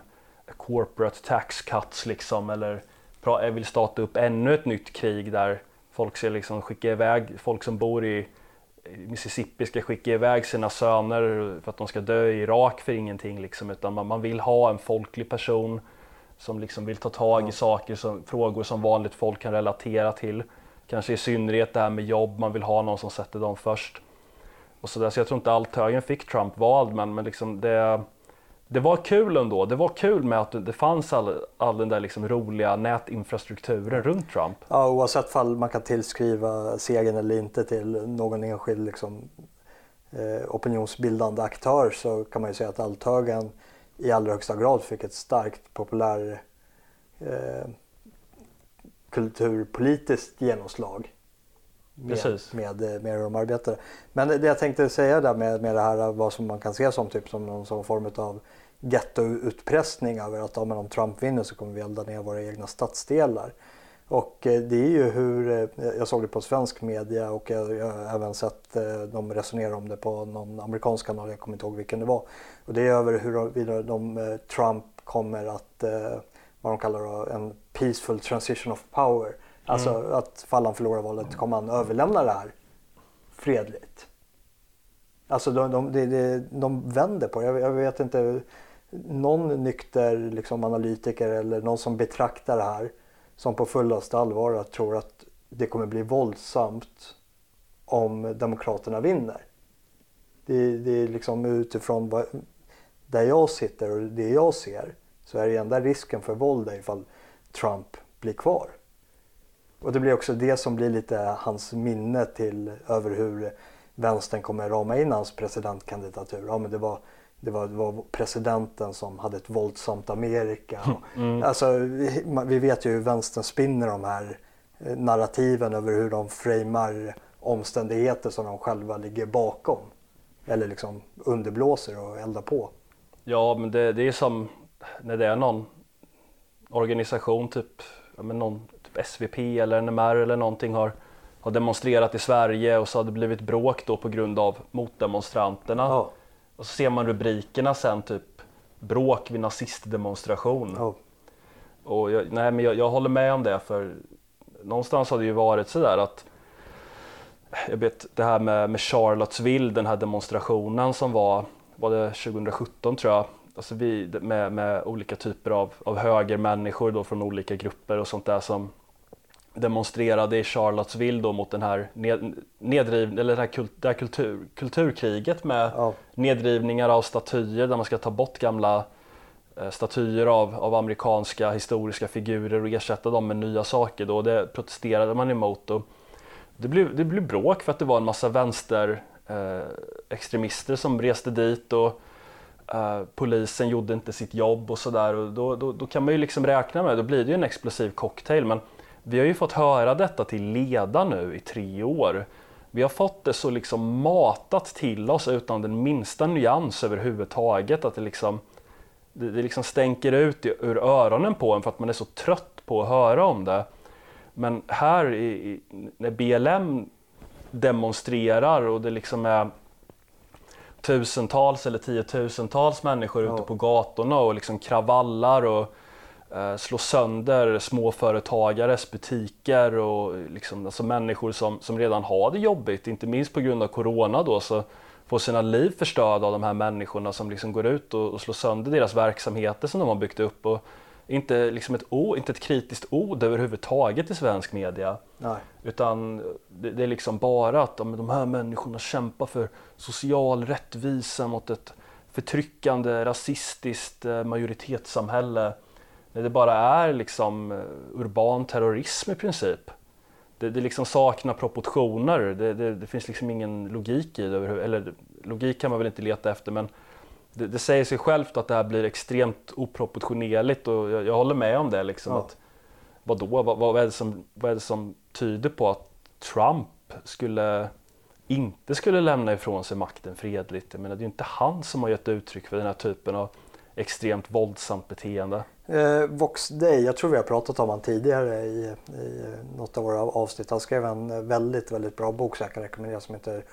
corporate tax cuts liksom eller eh, vill starta upp ännu ett nytt krig där folk ska liksom skicka iväg folk som bor i Mississippi ska skicka iväg sina söner för att de ska dö i Irak för ingenting liksom, utan man, man vill ha en folklig person som liksom vill ta tag i saker, som, frågor som vanligt folk kan relatera till. Kanske i synnerhet det här med jobb, man vill ha någon som sätter dem först. Och så, där. så jag tror inte allt högern fick Trump vald, men, men liksom det, det var kul ändå. Det var kul med att det fanns all, all den där liksom roliga nätinfrastrukturen runt Trump. Ja, oavsett fall man kan tillskriva segern eller inte till någon enskild liksom, eh, opinionsbildande aktör så kan man ju säga att althögern i allra högsta grad fick ett starkt populär eh, kulturpolitiskt genomslag. Med, med, med hur de arbetade. Men det jag tänkte säga där med, med det här vad som man kan se som typ som någon som form av gettoutpressning över att ja, om Trump vinner så kommer vi elda ner våra egna stadsdelar. Och eh, det är ju hur, eh, jag såg det på svensk media och jag, jag har även sett eh, dem resonera om det på någon amerikansk kanal, jag kommer inte ihåg vilken det var. Och det är över hur de, de Trump kommer att, vad de kallar en peaceful transition of power. Alltså mm. att fall han förlorar valet kommer han överlämna det här fredligt. Alltså de, de, de, de vänder på det. Jag, jag vet inte, någon nykter liksom, analytiker eller någon som betraktar det här som på fullaste allvar tror att det kommer bli våldsamt om Demokraterna vinner. Det, det är liksom utifrån vad, där jag sitter och det jag ser så är det enda risken för våld ifall Trump blir kvar. Och det blir också det som blir lite hans minne till över hur vänstern kommer rama in hans presidentkandidatur. Ja, men det var det var, det var, presidenten som hade ett våldsamt Amerika. Mm. Alltså, vi, vi, vet ju hur vänstern spinner de här eh, narrativen över hur de framar omständigheter som de själva ligger bakom. Eller liksom underblåser och eldar på. Ja, men det, det är som när det är någon organisation, typ, ja, men någon, typ SVP eller NMR eller någonting har, har demonstrerat i Sverige och så har det blivit bråk då på grund av motdemonstranterna. Ja och så ser man rubrikerna sen typ bråk vid nazistdemonstration. Oh. Och jag, nej, men jag, jag, håller med om det för någonstans har det ju varit sådär att jag vet det här med, med Charlottesville, den här demonstrationen som var, var det 2017 tror jag, alltså vi, med, med olika typer av, av högermänniskor då från olika grupper och sånt där som demonstrerade i Charlottesville då mot den här ned, nedriv, eller det här, kult, det här kultur, kulturkriget med ja. nedrivningar av statyer där man ska ta bort gamla eh, statyer av, av amerikanska historiska figurer och ersätta dem med nya saker. Då. Det protesterade man emot. Och det, blev, det blev bråk för att det var en massa vänsterextremister eh, som reste dit och eh, polisen gjorde inte sitt jobb och sådär. Då, då, då kan man ju liksom räkna med, då blir det ju en explosiv cocktail. Men vi har ju fått höra detta till leda nu i tre år. Vi har fått det så liksom matat till oss utan den minsta nyans överhuvudtaget. Att det liksom, det, det liksom stänker ut ur öronen på en för att man är så trött på att höra om det. Men här i, när BLM demonstrerar och det liksom är tusentals eller tiotusentals människor ja. ute på gatorna och liksom kravallar och slå sönder småföretagares butiker och liksom, alltså människor som, som redan har det jobbigt, inte minst på grund av Corona då, så får sina liv förstörda av de här människorna som liksom går ut och, och slår sönder deras verksamheter som de har byggt upp. Och inte, liksom ett, ord, inte ett kritiskt ord överhuvudtaget i svensk media. Nej. Utan det, det, är liksom bara att de, de här människorna kämpar för social rättvisa mot ett förtryckande rasistiskt eh, majoritetssamhälle när det bara är liksom eh, urban terrorism i princip. Det, det liksom saknar proportioner, det, det, det, finns liksom ingen logik i det. Eller logik kan man väl inte leta efter men det, det säger sig självt att det här blir extremt oproportionerligt och jag, jag håller med om det. Liksom, ja. att, vadå, vad, vad, är det som, vad är det som tyder på att Trump skulle inte skulle lämna ifrån sig makten fredligt? Jag menar, det är ju inte han som har gett uttryck för den här typen av extremt våldsamt beteende. Eh, Vox Day, jag tror vi har pratat om honom tidigare i, i något av våra avsnitt. Han skrev en väldigt, väldigt bra bok som jag kan rekommendera som heter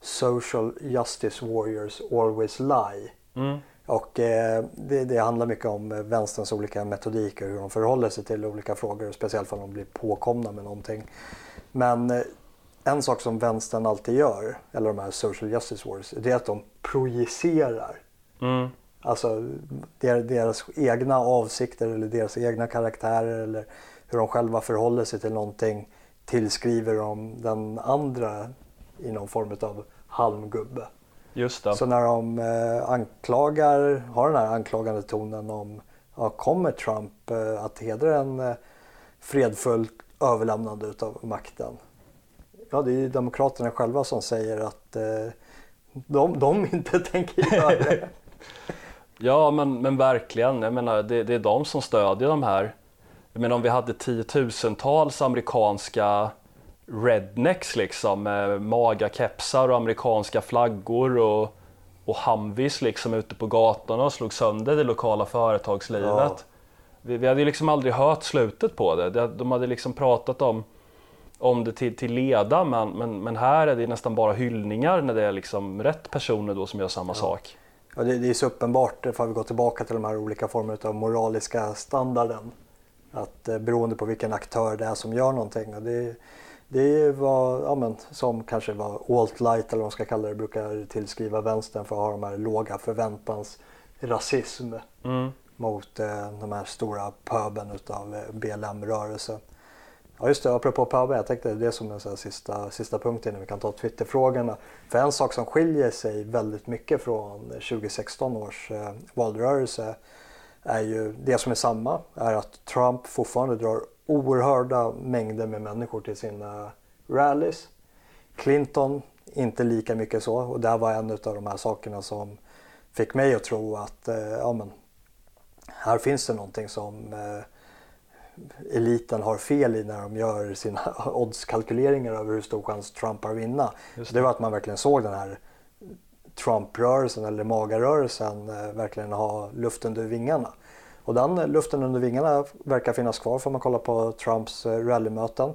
Social Justice Warriors Always Lie. Mm. Och eh, det, det, handlar mycket om vänsterns olika metodiker, hur de förhåller sig till olika frågor, speciellt om de blir påkomna med någonting. Men eh, en sak som vänstern alltid gör, eller de här social justice wars, det är att de projicerar. Mm. Alltså deras egna avsikter eller deras egna karaktärer eller hur de själva förhåller sig till någonting tillskriver de den andra i någon form av halmgubbe. Just det. Så när de eh, anklagar, har den här anklagande tonen om, ja, kommer Trump eh, att hedra en eh, fredfull överlämnande utav makten? Ja, det är ju Demokraterna själva som säger att de, de inte tänker göra det. ja, men, men verkligen. Jag menar, det, det är de som stödjer de här. Jag menar om vi hade tiotusentals amerikanska rednecks liksom med maga kepsar och amerikanska flaggor och, och Humvees liksom ute på gatorna och slog sönder det lokala företagslivet. Ja. Vi, vi hade ju liksom aldrig hört slutet på det. De hade liksom pratat om, om det till, till leda men, men, men här är det nästan bara hyllningar när det är liksom rätt personer då som gör samma ja. sak. Ja, det, det är så uppenbart, för vi går tillbaka till de här olika formerna av moraliska standarden. Att eh, beroende på vilken aktör det är som gör någonting. Och det, det var, ja, men, som kanske var alt-light eller vad man ska kalla det, brukar tillskriva vänstern för att ha de här låga förväntans rasism mm. mot eh, de här stora pöben utav eh, BLM-rörelsen. Ja just det, apropå pöben, jag tänkte det som en så sista, sista punkt innan vi kan ta Twitterfrågorna. För en sak som skiljer sig väldigt mycket från 2016 års eh, valrörelse är ju det som är samma, är att Trump fortfarande drar oerhörda mängder med människor till sina rallys. Clinton inte lika mycket så och det här var en av de här sakerna som fick mig att tro att eh, ja, men, här finns det någonting som eh, eliten har fel i när de gör sina oddskalkyleringar över hur stor chans Trump har att vinna. Det. det var att man verkligen såg den här Trump-rörelsen eller magarörelsen eh, verkligen ha luft under vingarna. Och den luften under vingarna verkar finnas kvar får man kolla på Trumps eh, rallymöten.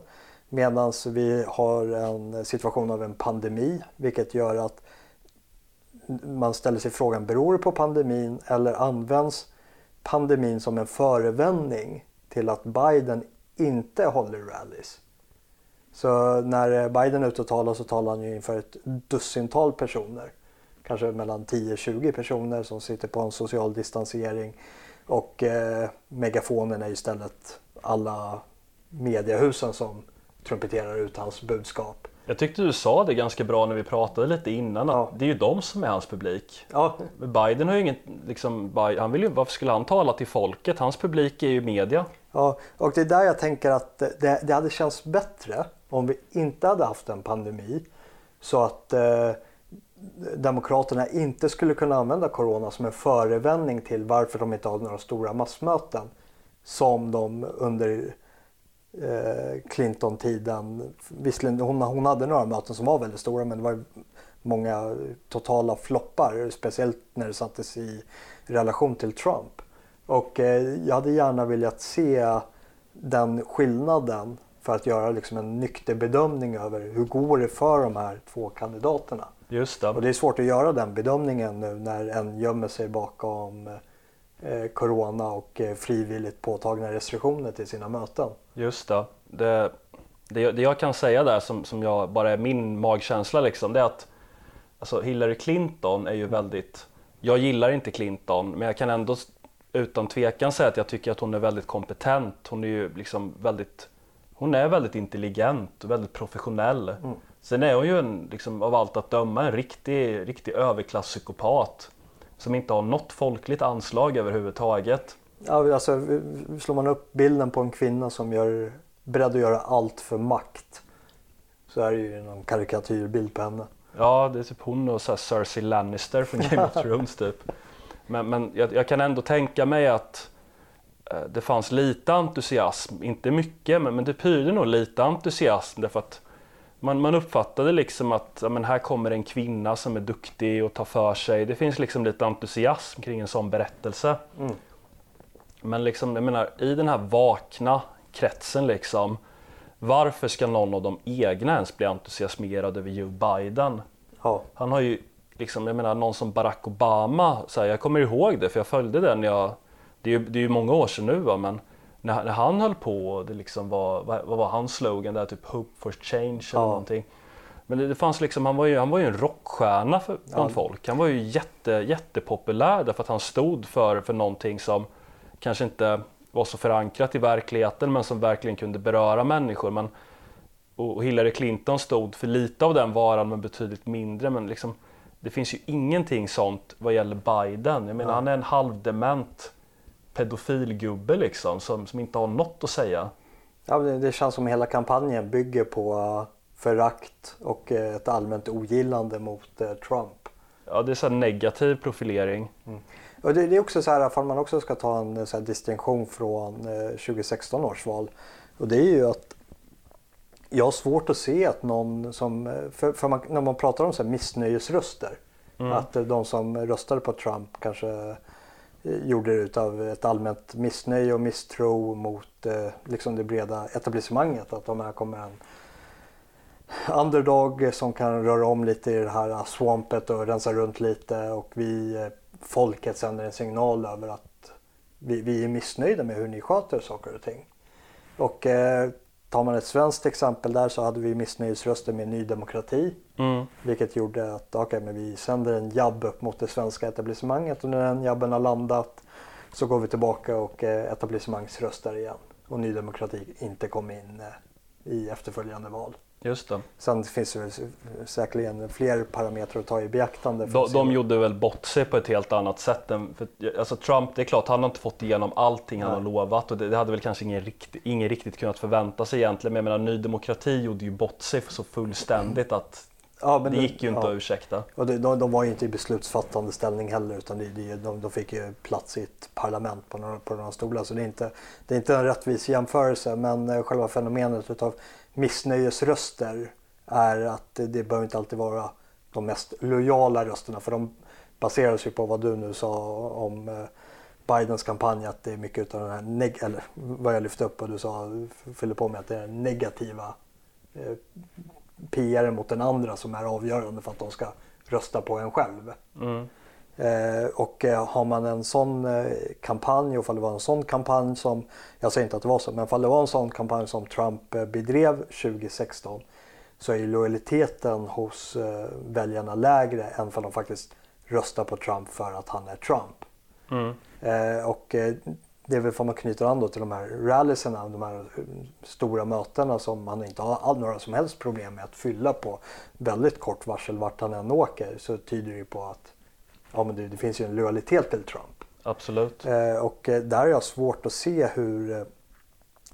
Medan vi har en situation av en pandemi vilket gör att man ställer sig frågan, beror det på pandemin eller används pandemin som en förevändning till att Biden inte håller rallys? Så när Biden är ute och talar så talar han ju inför ett dussintal personer. Kanske mellan 10-20 personer som sitter på en social distansering och eh, megafonen är istället alla mediehusen som trumpeterar ut hans budskap. Jag tyckte du sa det ganska bra när vi pratade lite innan att ja. det är ju de som är hans publik. Ja. Biden har ju inget, liksom, han vill ju, varför skulle han tala till folket? Hans publik är ju media. Ja, och det är där jag tänker att det, det hade känts bättre om vi inte hade haft en pandemi. Så att eh, Demokraterna inte skulle kunna använda Corona som en förevändning till varför de inte har några stora massmöten. Som de under eh, Clinton-tiden, visserligen hon, hon hade några möten som var väldigt stora men det var många totala floppar. Speciellt när det sattes i relation till Trump. Och eh, jag hade gärna velat se den skillnaden för att göra liksom en nykter bedömning över hur går det för de här två kandidaterna. Just det. Och det är svårt att göra den bedömningen nu när en gömmer sig bakom eh, Corona och eh, frivilligt påtagna restriktioner till sina möten. Just det. Det, det, det jag kan säga där som, som jag, bara är min magkänsla liksom, det är att alltså Hillary Clinton är ju väldigt, jag gillar inte Clinton men jag kan ändå utan tvekan säga att jag tycker att hon är väldigt kompetent. Hon är ju liksom väldigt, hon är väldigt intelligent och väldigt professionell. Mm. Sen är hon ju en, liksom, av allt att döma en riktig, riktig överklasspsykopat som inte har något folkligt anslag överhuvudtaget. Ja, alltså, slår man upp bilden på en kvinna som är beredd att göra allt för makt så är det ju någon karikatyrbild på henne. Ja, det är typ hon och så Cersei Lannister från Game of Thrones typ. Men, men jag, jag, kan ändå tänka mig att eh, det fanns lite entusiasm, inte mycket, men, men det pyrde nog lite entusiasm därför att man, man uppfattade liksom att ja, men här kommer en kvinna som är duktig och tar för sig. Det finns liksom lite entusiasm kring en sån berättelse. Mm. Men liksom, jag menar, i den här vakna kretsen liksom. Varför ska någon av de egna ens bli entusiasmerad över Joe Biden? Ja. Han har ju liksom, jag menar någon som Barack Obama, så här, jag kommer ihåg det för jag följde den jag, det är ju, det är ju många år sedan nu va, men när, när han höll på, det liksom var, vad, vad var hans slogan där, typ Hope for change eller Ja. någonting. Men det, det fanns liksom, han var ju, han var ju en rockstjärna för, bland Ja. folk. Han var ju jätte, jättepopulär därför att han stod för, för någonting som kanske inte var så förankrat i verkligheten men som verkligen kunde beröra människor. Men, och Hillary Clinton stod för lite av den varan men betydligt mindre. Men liksom, det finns ju ingenting sånt vad gäller Biden. Jag menar Ja. han är en halvdement pedofilgubbe liksom som, som inte har något att säga. Ja, det, det känns som hela kampanjen bygger på eh, förakt och eh, ett allmänt ogillande mot eh, Trump. Ja, det är så negativ profilering. Och det, det är också så här, ifall man också ska ta en så här, distinktion från eh, 2016 års val. Och det är ju att jag har svårt att se att någon som, för, för man, när man pratar om så här missnöjesröster, att eh, de som röstade på Trump kanske eh, gjorde det utav ett allmänt missnöje och misstro mot eh, liksom det breda etablissemanget. Att de här kommer en underdog som kan röra om lite i det här swampet och rensa runt lite och vi, eh, folket sänder en signal över att vi, vi är missnöjda med hur ni sköter saker och ting. Och eh, tar man ett svenskt exempel där så hade vi missnöjesröster med Ny Demokrati. Mm. Vilket gjorde att okay, men vi sänder en jabb upp mot det svenska etablissemanget och när den jabben har landat så går vi tillbaka och eh, etablissemangsröstar igen. Och Ny Demokrati inte kom in eh, i efterföljande val. Just det. Sen finns det säkerligen fler parametrar att ta i beaktande. De, de gjorde väl bort sig på ett helt annat sätt. Än, för, alltså Trump, det är klart, han har inte fått igenom allting han Nej. har lovat och det, det hade väl kanske ingen, rikt, ingen riktigt kunnat förvänta sig egentligen. Men jag menar, Ny Demokrati gjorde ju bort sig så fullständigt att ja, det gick ju inte ja. att ursäkta. Och det, de, de var ju inte i beslutsfattande ställning heller utan det, de, de fick ju plats i ett parlament på några, på några stolar. Så det är, inte, det är inte en rättvis jämförelse men eh, själva fenomenet utav missnöjesröster är att det, behöver inte alltid vara de mest lojala rösterna för de baseras ju på vad du nu sa om eh, Bidens kampanj att det är mycket utav den här, neg- eller vad jag lyfte upp och du sa, fyller på med att det är den negativa eh, PR mot den andra som är avgörande för att de ska rösta på en själv. Mm. Eh, och eh, har man en sån eh, kampanj och ifall det var en sån kampanj som, jag säger inte att det var så, men ifall det var en sån kampanj som Trump bedrev 2016 så är lojaliteten hos väljarna lägre än ifall de faktiskt röstar på Trump för att han är Trump. Mm. Och det är väl för man knyter an då till de här rallyserna, de här stora mötena som man inte har några som helst problem med att fylla på väldigt kort varsel vart han än åker så tyder det på att ja, men det, det finns ju en lojalitet till Trump. Absolut. Eh, och eh, där har jag svårt att se hur eh,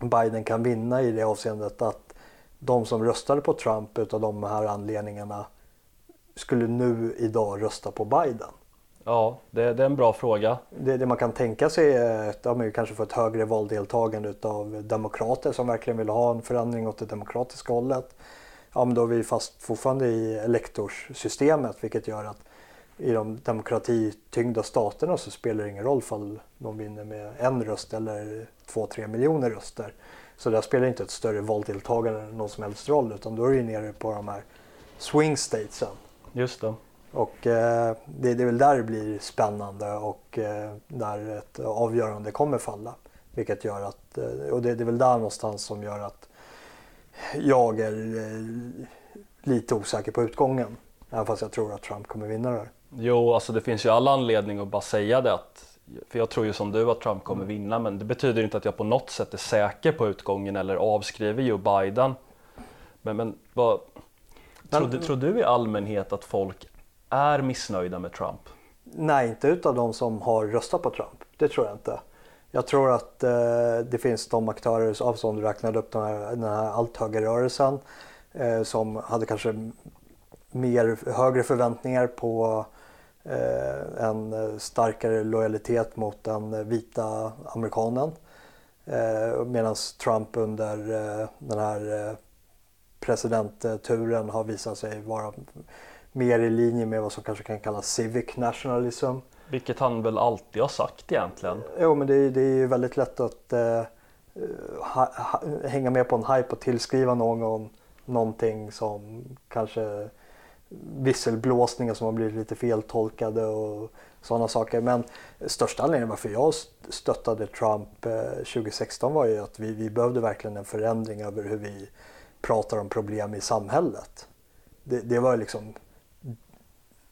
Biden kan vinna i det avseendet att de som röstade på Trump utav de här anledningarna skulle nu idag rösta på Biden. Ja, det, det är en bra fråga. Det, det man kan tänka sig är att ja, kanske får ett högre valdeltagande utav demokrater som verkligen vill ha en förändring åt det demokratiska hållet. Ja, men då är vi fast fortfarande i elektorssystemet vilket gör att i de demokratityngda staterna så spelar det ingen roll ifall de vinner med en röst eller två, tre miljoner röster. Så där spelar inte ett större valdeltagande någon som helst roll utan då är det nere på de här swing statesen. Just det. Och eh, det, det är väl där det blir spännande och eh, där ett avgörande kommer falla. Vilket gör att, eh, och det, det är väl där någonstans som gör att jag är eh, lite osäker på utgången. Även fast jag tror att Trump kommer vinna det här. Jo, alltså det finns ju all anledning att bara säga det. Att, för jag tror ju som du att Trump kommer vinna, men det betyder inte att jag på något sätt är säker på utgången eller avskriver Joe Biden. Men, men vad, tror, du, tror du i allmänhet att folk är missnöjda med Trump? Nej, inte utav de som har röstat på Trump. Det tror jag inte. Jag tror att eh, det finns de aktörer av som du räknade upp, den här, den här allt högerrörelsen eh, som hade kanske mer, högre förväntningar på en eh, starkare lojalitet mot den vita amerikanen. Eh, Medan Trump under eh, den här presidentturen har visat sig vara mer i linje med vad som kanske kan kallas civic nationalism. Vilket han väl alltid har sagt egentligen. Jo, men det, är- det är ju väldigt lätt att eh, ha, ha, hänga med på en hype och tillskriva någon någonting som kanske visselblåsningar som har blivit lite feltolkade och sådana saker. Men största anledningen varför jag stöttade Trump eh, 2016 var ju att vi, vi behövde verkligen en förändring över hur vi pratar om problem i samhället. Det, det var liksom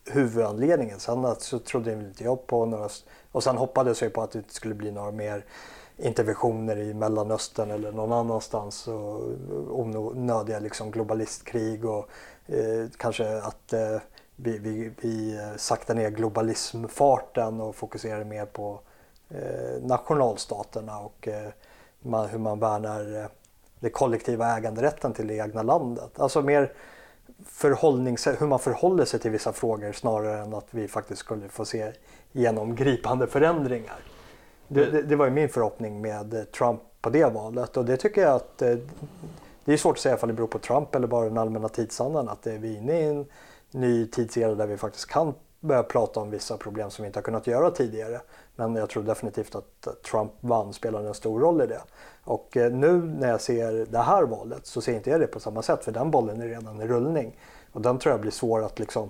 huvudanledningen. Sen så trodde inte jag på några... Och sen hoppades jag på att det inte skulle bli några mer interventioner i Mellanöstern eller någon annanstans och onödiga liksom globalistkrig och Eh, kanske att eh, vi, vi, vi eh, saktar ner globalismfarten och fokuserar mer på eh, nationalstaterna och eh, man, hur man värnar eh, den kollektiva äganderätten till det egna landet. Alltså mer förhållningssätt, hur man förhåller sig till vissa frågor snarare än att vi faktiskt skulle få se genomgripande förändringar. Det, det, det var ju min förhoppning med Trump på det valet och det tycker jag att eh, det är svårt att säga om det beror på Trump eller bara den allmänna tidsandan att vi är inne i en ny tidsera där vi faktiskt kan börja prata om vissa problem som vi inte har kunnat göra tidigare. Men jag tror definitivt att eh, Trump vann spelade en stor roll i det. Och eh, nu när jag ser det här valet så ser inte jag det på samma sätt för den bollen är redan i rullning. Och den tror jag blir svår att liksom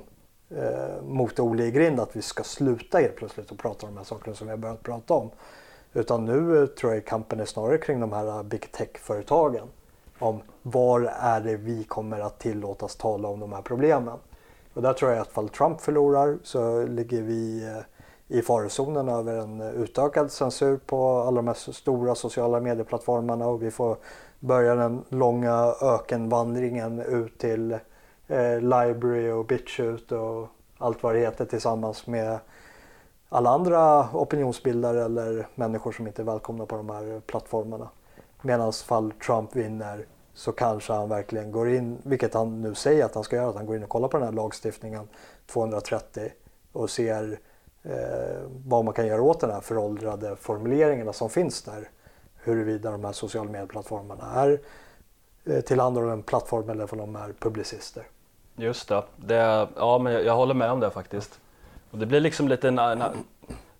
eh, mota Olle i grind att vi ska sluta helt plötsligt och prata om de här sakerna som vi har börjat prata om. Utan nu eh, tror jag kampen är snarare kring de här big tech-företagen. Om var är det vi kommer att tillåtas tala om de här problemen. Och där tror jag att fall Trump förlorar så ligger vi eh, i farozonen över en utökad censur på alla de här stora sociala medieplattformarna och vi får börja den långa ökenvandringen ut till eh, Library och BitChute och allt vad det heter tillsammans med alla andra opinionsbildare eller människor som inte är välkomna på de här plattformarna. Medan fall Trump vinner så kanske han verkligen går in, vilket han nu säger att han ska göra, att han går in och kollar på den här lagstiftningen 230 och ser eh, vad man kan göra åt de här föråldrade formuleringarna som finns där. Huruvida de här sociala medieplattformarna är eh, tillhandahåller en plattform eller om de är publicister. Just det, det ja men jag, jag, håller med om det faktiskt. Och det blir liksom lite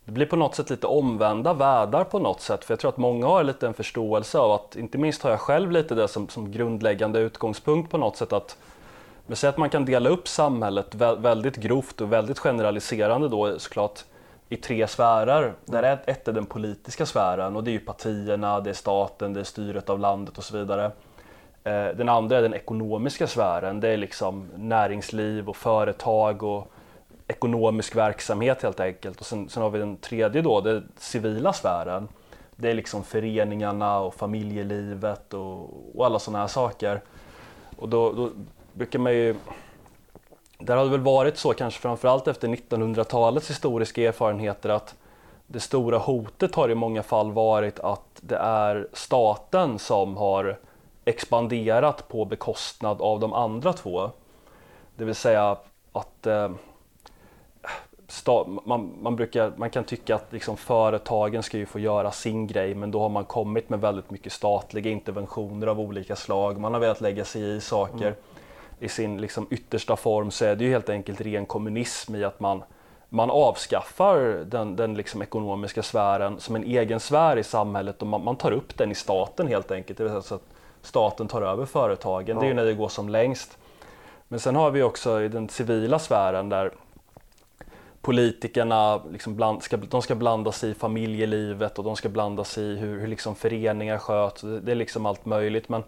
det blir på något sätt lite omvända världar på något sätt. För jag tror att många har lite en förståelse av att, inte minst har jag själv lite det som, som grundläggande utgångspunkt på något sätt att men säg att man kan dela upp samhället väldigt grovt och väldigt generaliserande då såklart i tre sfärer. Där ett, ett är den politiska sfären och det är ju partierna, det är staten, det är styret av landet och så vidare. Eh, den andra är den ekonomiska sfären, det är liksom näringsliv och företag och ekonomisk verksamhet helt enkelt. Och sen, sen har vi den tredje då, den civila sfären. Det är liksom föreningarna och familjelivet och, och alla sådana här saker. Och då, då brukar man ju där har det väl varit så, kanske framförallt efter 1900-talets historiska erfarenheter, att det stora hotet har i många fall varit att det är staten som har expanderat på bekostnad av de andra två. Det vill säga att eh, man, man, brukar, man kan tycka att liksom företagen ska ju få göra sin grej men då har man kommit med väldigt mycket statliga interventioner av olika slag. Man har velat lägga sig i saker. Mm. I sin liksom yttersta form så är det ju helt enkelt ren kommunism i att man, man avskaffar den, den liksom ekonomiska sfären som en egen sfär i samhället och man, man tar upp den i staten helt enkelt. Det vill säga så att staten tar över företagen. Ja. Det är ju när det går som längst. Men sen har vi också i den civila sfären där politikerna liksom bland, ska, de ska blanda sig i familjelivet och de ska blanda sig i hur, hur liksom föreningar sköts. Det är liksom allt möjligt. Men,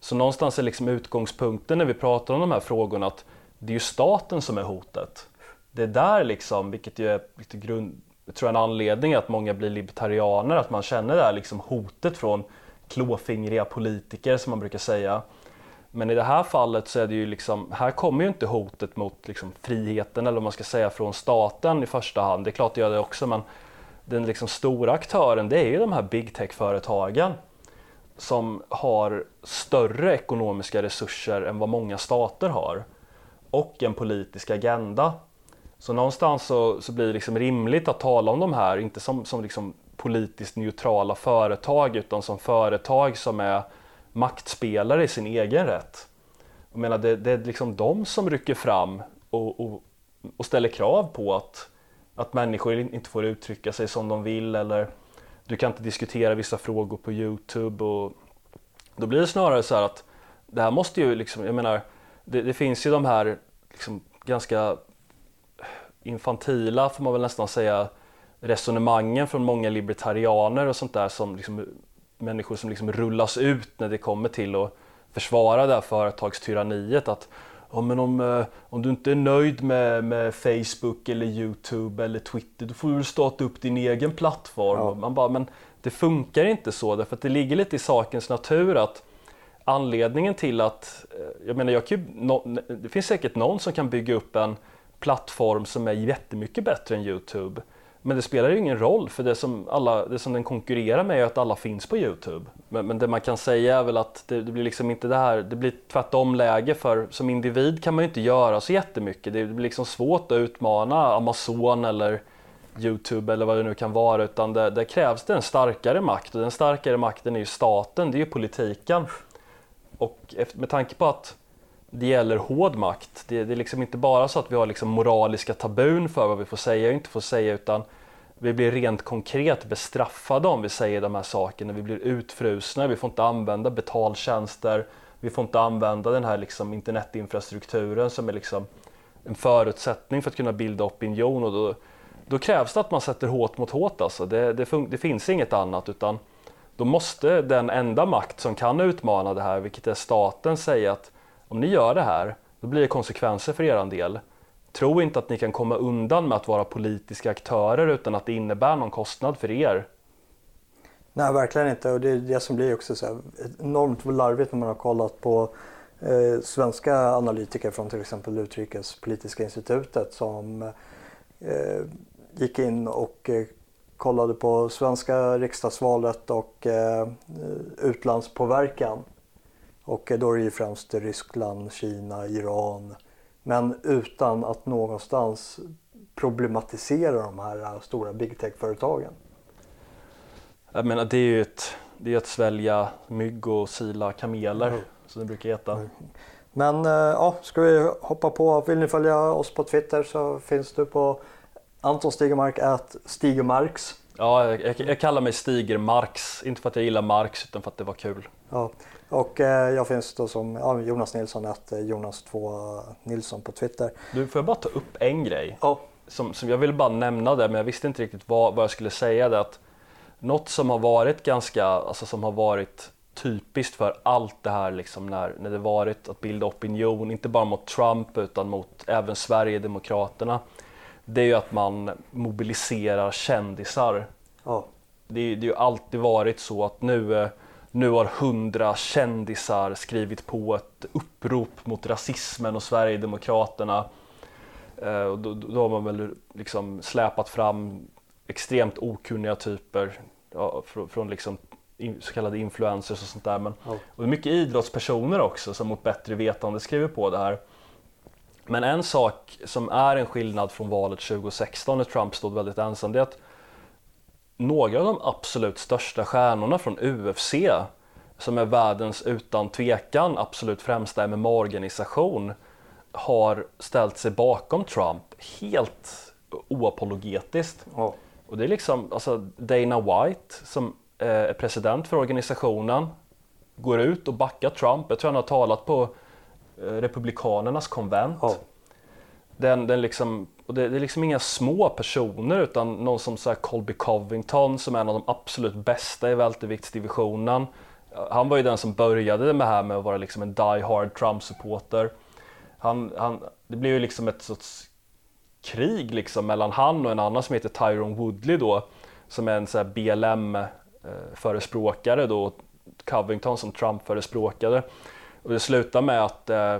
så någonstans är liksom utgångspunkten när vi pratar om de här frågorna att det är ju staten som är hotet. Det är där liksom, vilket ju är lite grund, jag tror en anledning att många blir libertarianer, att man känner det här liksom hotet från klåfingriga politiker som man brukar säga. Men i det här fallet så är det ju liksom, här kommer ju inte hotet mot liksom friheten eller vad man ska säga från staten i första hand. Det är klart det gör det också men den liksom stora aktören det är ju de här big tech-företagen som har större ekonomiska resurser än vad många stater har och en politisk agenda. Så någonstans så, så blir det liksom rimligt att tala om de här, inte som, som liksom politiskt neutrala företag utan som företag som är maktspelare i sin egen rätt. Jag menar, det, det är liksom de som rycker fram och, och, och, ställer krav på att, att människor inte får uttrycka sig som de vill eller du kan inte diskutera vissa frågor på Youtube. Och då blir det snarare så här att det här måste ju liksom, jag menar, det, det finns ju de här liksom ganska infantila får man väl nästan säga resonemangen från många libertarianer och sånt där som liksom, människor som liksom rullas ut när det kommer till att försvara det här företagstyranniet att ja, men om, eh, om du inte är nöjd med, med Facebook eller Youtube eller Twitter då får du starta upp din egen plattform. Ja. Man bara, men det funkar inte så därför att det ligger lite i sakens natur att anledningen till att, eh, jag menar jag kan ju, det finns säkert någon som kan bygga upp en plattform som är jättemycket bättre än Youtube. Men det spelar ju ingen roll för det som, alla, det som den konkurrerar med är att alla finns på Youtube. Men, men det man kan säga är väl att det, det, blir liksom inte det här, det blir tvärtom läge för som individ kan man ju inte göra så jättemycket. Det blir liksom svårt att utmana Amazon eller Youtube eller vad det nu kan vara utan det, det krävs det en starkare makt och den starkare makten är ju staten, det är ju politiken. Och med tanke på att det gäller hård makt. Det, det, är liksom inte bara så att vi har liksom moraliska tabun för vad vi får säga och inte får säga utan vi blir rent konkret bestraffade om vi säger de här sakerna. Vi blir utfrusna, vi får inte använda betaltjänster, vi får inte använda den här liksom internetinfrastrukturen som är liksom en förutsättning för att kunna bilda opinion. Och då, då krävs det att man sätter hårt mot hårt. Alltså. Det, det, det finns inget annat utan då måste den enda makt som kan utmana det här, vilket är staten, säga att om ni gör det här, då blir det konsekvenser för er del. Tro inte att ni kan komma undan med att vara politiska aktörer utan att det innebär någon kostnad för er. Nej, verkligen inte. Och det är det som blir också så här enormt larvigt när man har kollat på eh, svenska analytiker från till exempel Utrikespolitiska institutet som eh, gick in och eh, kollade på svenska riksdagsvalet och eh, utlandspåverkan och då är det ju främst Ryssland, Kina, Iran. Men utan att någonstans problematisera de här stora big tech-företagen. Jag menar det är ju ett, det är att svälja mygg och sila kameler mm. som det brukar heta. Mm. Men eh, ja, ska vi hoppa på. Vill ni följa oss på Twitter så finns du på Anton Stigermark, at Stigermarks. Ja, jag, jag, kallar mig Stigermarks, inte för att jag gillar Marx utan för att det var kul. Ja. Och eh, jag finns då som ja, Jonas Nilsson, att eh, Jonas 2 Nilsson på Twitter. Du, får jag bara ta upp en grej? Ja. Som, som jag ville bara nämna det, men jag visste inte riktigt vad, vad jag skulle säga. Det att något som har varit ganska, alltså som har varit typiskt för allt det här liksom när, när det varit att bilda opinion, inte bara mot Trump utan mot även Sverigedemokraterna. Det är ju att man mobiliserar kändisar. Ja. Det, det har ju alltid varit så att nu eh, nu har hundra kändisar skrivit på ett upprop mot rasismen och Sverigedemokraterna. Eh, och då, då har man väl liksom släpat fram extremt okunniga typer ja, från, från liksom så kallade influencers och sånt där. Men, oh. och mycket idrottspersoner också som mot bättre vetande skriver på det här. Men en sak som är en skillnad från valet 2016 när Trump stod väldigt ensam det är att några av de absolut största stjärnorna från UFC som är världens utan tvekan absolut främsta MMA-organisation har ställt sig bakom Trump helt oapologetiskt. Oh. Och det är liksom alltså Dana White som är president för organisationen går ut och backar Trump. Jag tror han har talat på eh, Republikanernas konvent. Oh. Den, den liksom och det, det, är liksom inga små personer utan någon som så Colby Covington som är en av de absolut bästa i välterviktsdivisionen. Han var ju den som började med det här med att vara liksom en die hard Trump-supporter. Han, han, det blev ju liksom ett sorts krig liksom mellan han och en annan som heter Tyrone Woodley då som är en så BLM-förespråkare eh, då, Covington som Trump-förespråkare. Och det slutade med att eh,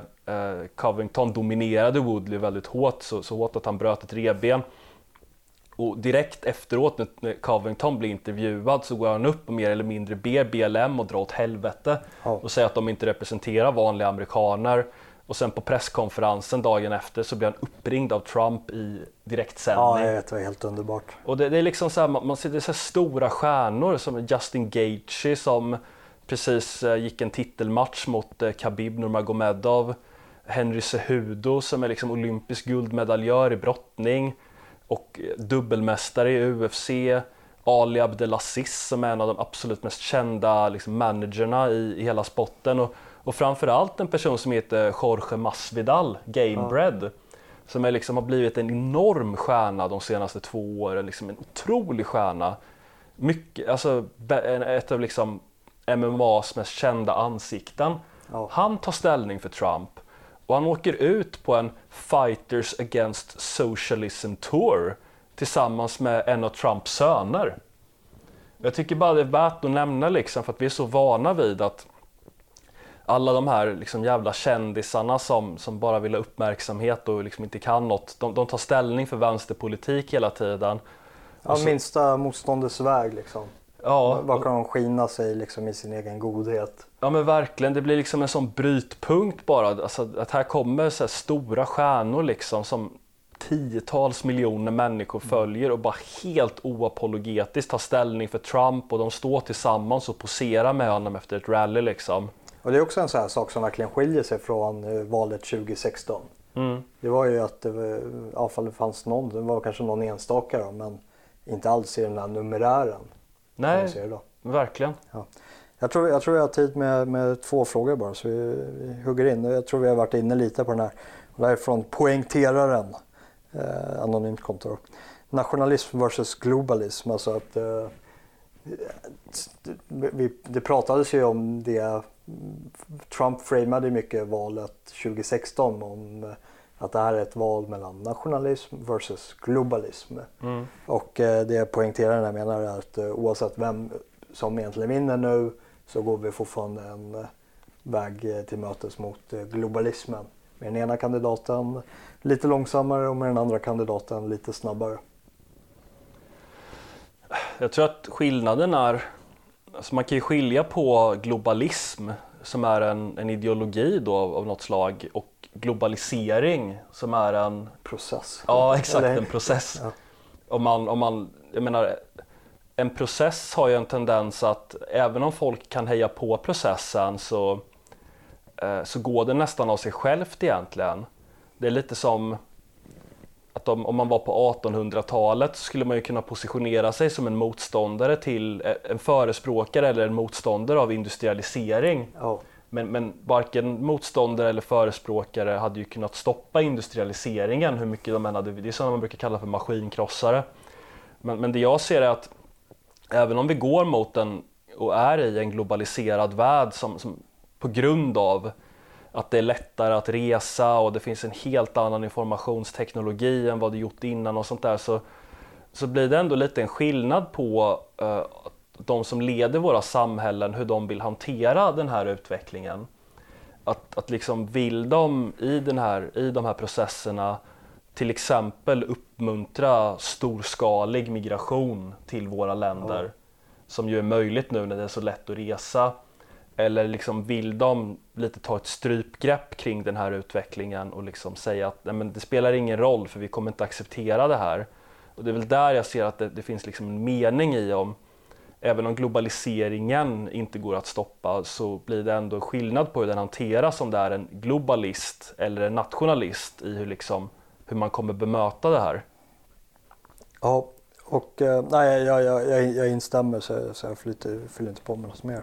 Covington dominerade Woodley väldigt hårt, så, så hårt att han bröt ett revben. Och direkt efteråt när Covington blir intervjuad så går han upp och mer eller mindre ber BLM att dra åt helvete oh. och säger att de inte representerar vanliga amerikaner. Och sen på presskonferensen dagen efter så blir han uppringd av Trump i direktsändning. Ja, jag vet, det var helt underbart. Och det, det är liksom så här, man, man ser det så stora stjärnor som Justin Gaethje som precis eh, gick en titelmatch mot eh, Khabib Nurmagomedov. Henry Cejudo som är liksom olympisk guldmedaljör i brottning och dubbelmästare i UFC. Ali Abdelaziz som är en av de absolut mest kända liksom, managerna i, i hela spotten. Och, och framförallt en person som heter Jorge Masvidal, Gamebred. Ja. som är liksom, har blivit en enorm stjärna de senaste två åren. Liksom en otrolig stjärna. Mycket, alltså, ett av liksom MMAs mest kända ansikten. Ja. Han tar ställning för Trump och han åker ut på en Fighters Against Socialism Tour tillsammans med en av Trumps söner. Jag tycker bara det är värt att nämna liksom för att vi är så vana vid att alla de här liksom jävla kändisarna som, som bara vill ha uppmärksamhet och liksom inte kan något, de, de tar ställning för vänsterpolitik hela tiden. Ja, så... minsta motståndets väg liksom. Ja. Bara kan de skina sig liksom i sin egen godhet. Ja men verkligen, det blir liksom en sån brytpunkt bara. Alltså, att här kommer så här stora stjärnor liksom som tiotals miljoner människor följer och bara helt oapologetiskt tar ställning för Trump och de står tillsammans och poserar med honom efter ett rally liksom. Och det är också en sån här sak som verkligen skiljer sig från eh, valet 2016. Mm. Det var ju att det, var, ja, det fanns någon, det var kanske någon enstaka då, men inte alls i den här numerären. Nej, verkligen. Ja. Jag, tror, jag tror jag har tid med, med två frågor bara så vi, vi hugger in. Jag tror vi har varit inne lite på den här. det här är från poängteraren, eh, anonymt konto. Nationalism versus globalism. Alltså att, eh, det, det pratades ju om det Trump framade mycket valet 2016 om eh, att det här är ett val mellan nationalism versus globalism. Mm. Och eh, det poängteraren menar är att eh, oavsett vem som egentligen vinner nu så går vi fortfarande en väg till mötes mot globalismen. Med den ena kandidaten lite långsammare och med den andra kandidaten lite snabbare. Jag tror att skillnaden är Alltså man kan ju skilja på globalism som är en, en ideologi då av, av något slag och globalisering som är en process. Ja exakt, en process. Ja. Om man, om man, jag menar, en process har ju en tendens att även om folk kan heja på processen så, eh, så går det nästan av sig självt egentligen. Det är lite som att om, om man var på 1800-talet så skulle man ju kunna positionera sig som en motståndare till eh, en förespråkare eller en motståndare av industrialisering. Oh. Men, men varken motståndare eller förespråkare hade ju kunnat stoppa industrialiseringen hur mycket de än hade, det är sådana man brukar kalla för maskinkrossare. Men, men det jag ser är att även om vi går mot en och är i en globaliserad värld som, som på grund av att det är lättare att resa och det finns en helt annan informationsteknologi än vad det gjort innan och sånt där så, så blir det ändå lite en skillnad på uh, de som leder våra samhällen, hur de vill hantera den här utvecklingen. Att, att liksom vill de i, den här, i de här processerna till exempel uppmuntra storskalig migration till våra länder ja. som ju är möjligt nu när det är så lätt att resa eller liksom vill de lite ta ett strypgrepp kring den här utvecklingen och liksom säga att nej, men det spelar ingen roll för vi kommer inte acceptera det här. Och det är väl där jag ser att det, det finns liksom en mening i om även om globaliseringen inte går att stoppa så blir det ändå skillnad på hur den hanteras om det är en globalist eller en nationalist i hur, liksom, hur man kommer bemöta det här. Ja, och eh, nej, jag, jag, jag, jag instämmer så, så jag fyller inte på med något mer.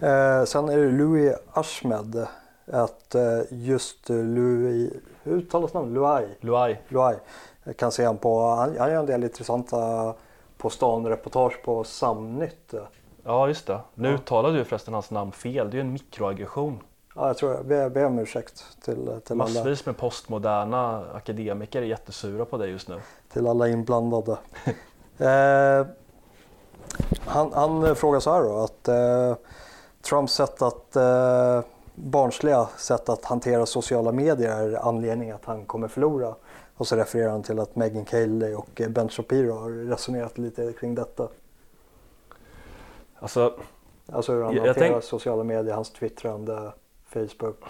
Eh, sen är det Louis Ahmed. Att eh, just Louis, hur uttalas namnet? Louai? Louai. Louai. Jag kan se han på, han, han gör en del intressanta På stan-reportage på Samnytt. Ja just det. Nu ja. uttalade du förresten hans namn fel. Det är ju en mikroaggression. Ja, jag tror det. Jag ber om ursäkt till, till Massvis alla. med postmoderna akademiker är jättesura på dig just nu. Till alla inblandade. eh, han, han frågar så här då att eh, Trumps sätt att eh, barnsliga sätt att hantera sociala medier är anledningen att han kommer förlora. Och så refererar han till att Megyn Kelly och Ben Shapiro har resonerat lite kring detta. Alltså, alltså hur han jag, hanterar tänk... sociala medier, hans twittrande, Facebook.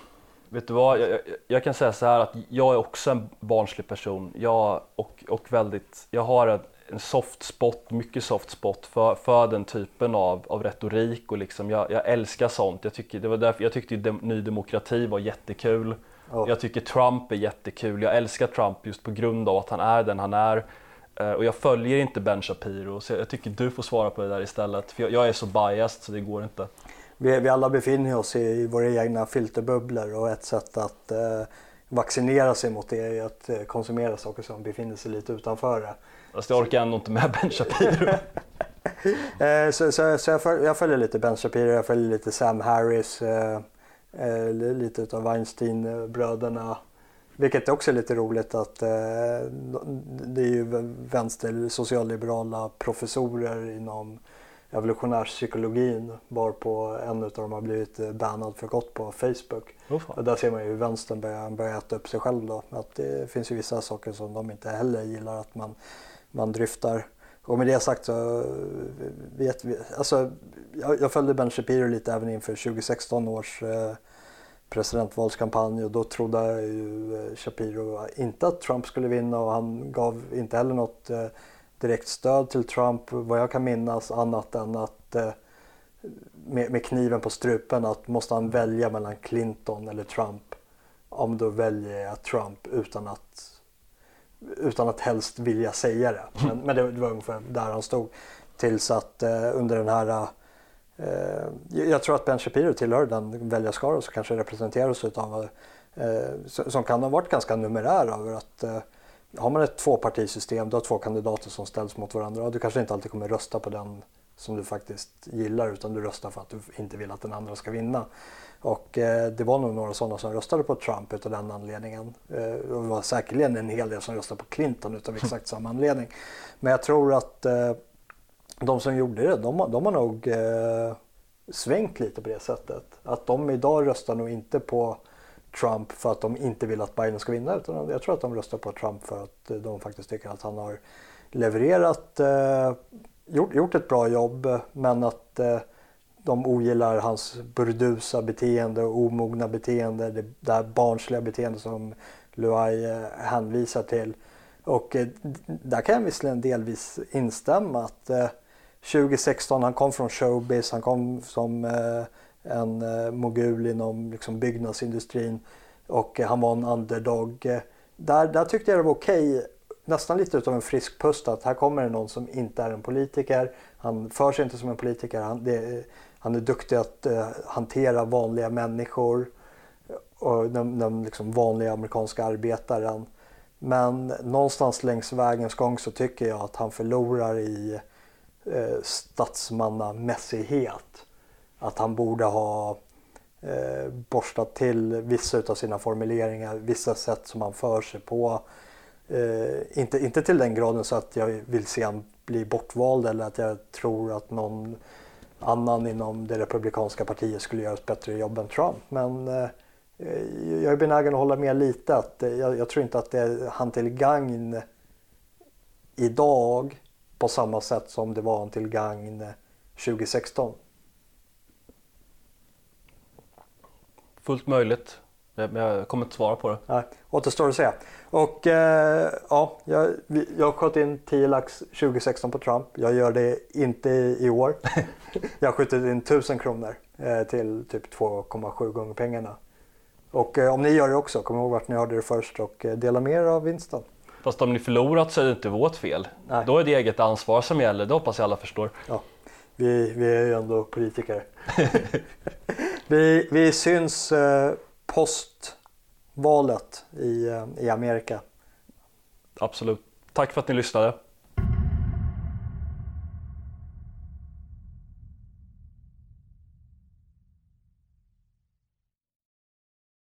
Vet du vad, jag, jag, jag, kan säga så här att jag är också en barnslig person. Jag, och, och väldigt, jag har ett, en soft spot, mycket soft spot för, för den typen av, av retorik och liksom jag, jag älskar sånt. Jag, tycker, det var därför, jag tyckte Ny Demokrati var jättekul. Oh. Jag tycker Trump är jättekul. Jag älskar Trump just på grund av att han är den han är. Uh, och jag följer inte Ben Shapiro så jag, tycker du får svara på det där istället. För jag, är så biased så det går inte. Vi, vi alla befinner oss i, våra egna filterbubblor och ett sätt att uh, vaccinera sig mot det är att eh, konsumera saker som befinner sig lite utanför det. Fast jag orkar ändå inte med Ben Shapiro. Eh, så, så, så jag, följer, jag, följer, lite Ben Shapiro, jag följer lite Sam Harris, eh, eh, lite utav Weinstein-bröderna. Vilket också är lite roligt att eh, det är ju vänster socialliberala professorer inom evolutionärspsykologin varpå en av dem har blivit bannad för gott på Facebook. Oh, och där ser man ju hur vänstern börjar, börjar äta upp sig själv då. Att det finns ju vissa saker som de inte heller gillar att man, man dryftar. Och med det sagt så eh, vet vi, alltså jag, jag följde Ben Shapiro lite även inför 2016 års eh, presidentvalskampanj. Och då trodde ju eh, Shapiro inte att Trump skulle vinna. Och han gav inte heller något eh, direkt stöd till Trump vad jag kan minnas annat än att eh, med, med, kniven på strupen att måste han välja mellan Clinton eller Trump. Om då väljer jag Trump utan att utan att helst vilja säga det. Men, men det, det, var ungefär där han stod tills att eh, under den här eh, jag tror att Ben Shapiro tillhör den väljarskara som kanske representeras utav eh, som kan ha varit ganska numerär över att eh, har man ett tvåpartisystem, du har två kandidater som ställs mot varandra och du kanske inte alltid kommer rösta på den som du faktiskt gillar utan du röstar för att du inte vill att den andra ska vinna. Och eh, det var nog några sådana som röstade på Trump utav den anledningen. Eh, och det var säkerligen en hel del som röstade på Clinton utav exakt samma anledning. Men jag tror att eh, de som gjorde det, de, de har nog eh, svängt lite på det sättet. Att de idag röstar nog inte på Trump för att de inte vill att Biden ska vinna utan jag tror att de röstar på Trump för att de faktiskt tycker att han har levererat, eh, gjort, gjort ett bra jobb men att eh, de ogillar hans burdusa beteende och omogna beteende, det där barnsliga beteende som Luai eh, hänvisar till. Och eh, där kan jag visserligen delvis instämma att eh, 2016, han kom från showbiz, han kom som en mogul inom liksom, byggnadsindustrin och han var en underdog. Där, där tyckte jag det var okej, okay, nästan lite utav en frisk pust att här kommer det någon som inte är en politiker. Han för sig inte som en politiker, han, det, han är duktig att eh, hantera vanliga människor eh, och den, den liksom vanliga amerikanska arbetaren. Men någonstans längs vägens gång så tycker jag att han förlorar i eh, statsmannamässighet att han borde ha eh, borstat till vissa av sina formuleringar, vissa sätt som han för sig på. Eh, inte, inte till den graden så att jag vill se han bli bortvald eller att jag tror att någon annan inom det republikanska partiet skulle göra ett bättre jobb än Trump. Men eh, jag är benägen att hålla med lite. Att, eh, jag, jag, tror inte att det är han till gagn idag på samma sätt som det var han till gagn 2016. Fullt möjligt. Men jag kommer inte svara på det. Nej, återstår att se. Och eh, ja, jag, jag sköt in 10 lax 2016 på Trump. Jag gör det inte i år. jag har skjutit in 1000 kronor eh, till typ 2,7 gånger pengarna. Och eh, om ni gör det också, kom ihåg vart ni hörde det först och eh, dela med er av vinsten. Fast om ni förlorat så är det inte vårt fel. Nej. Då är det eget ansvar som gäller, det hoppas jag alla förstår. Ja, vi, vi är ju ändå politiker. Vi, vi syns eh, Valet i, eh, i Amerika. Absolut. Tack för att ni lyssnade.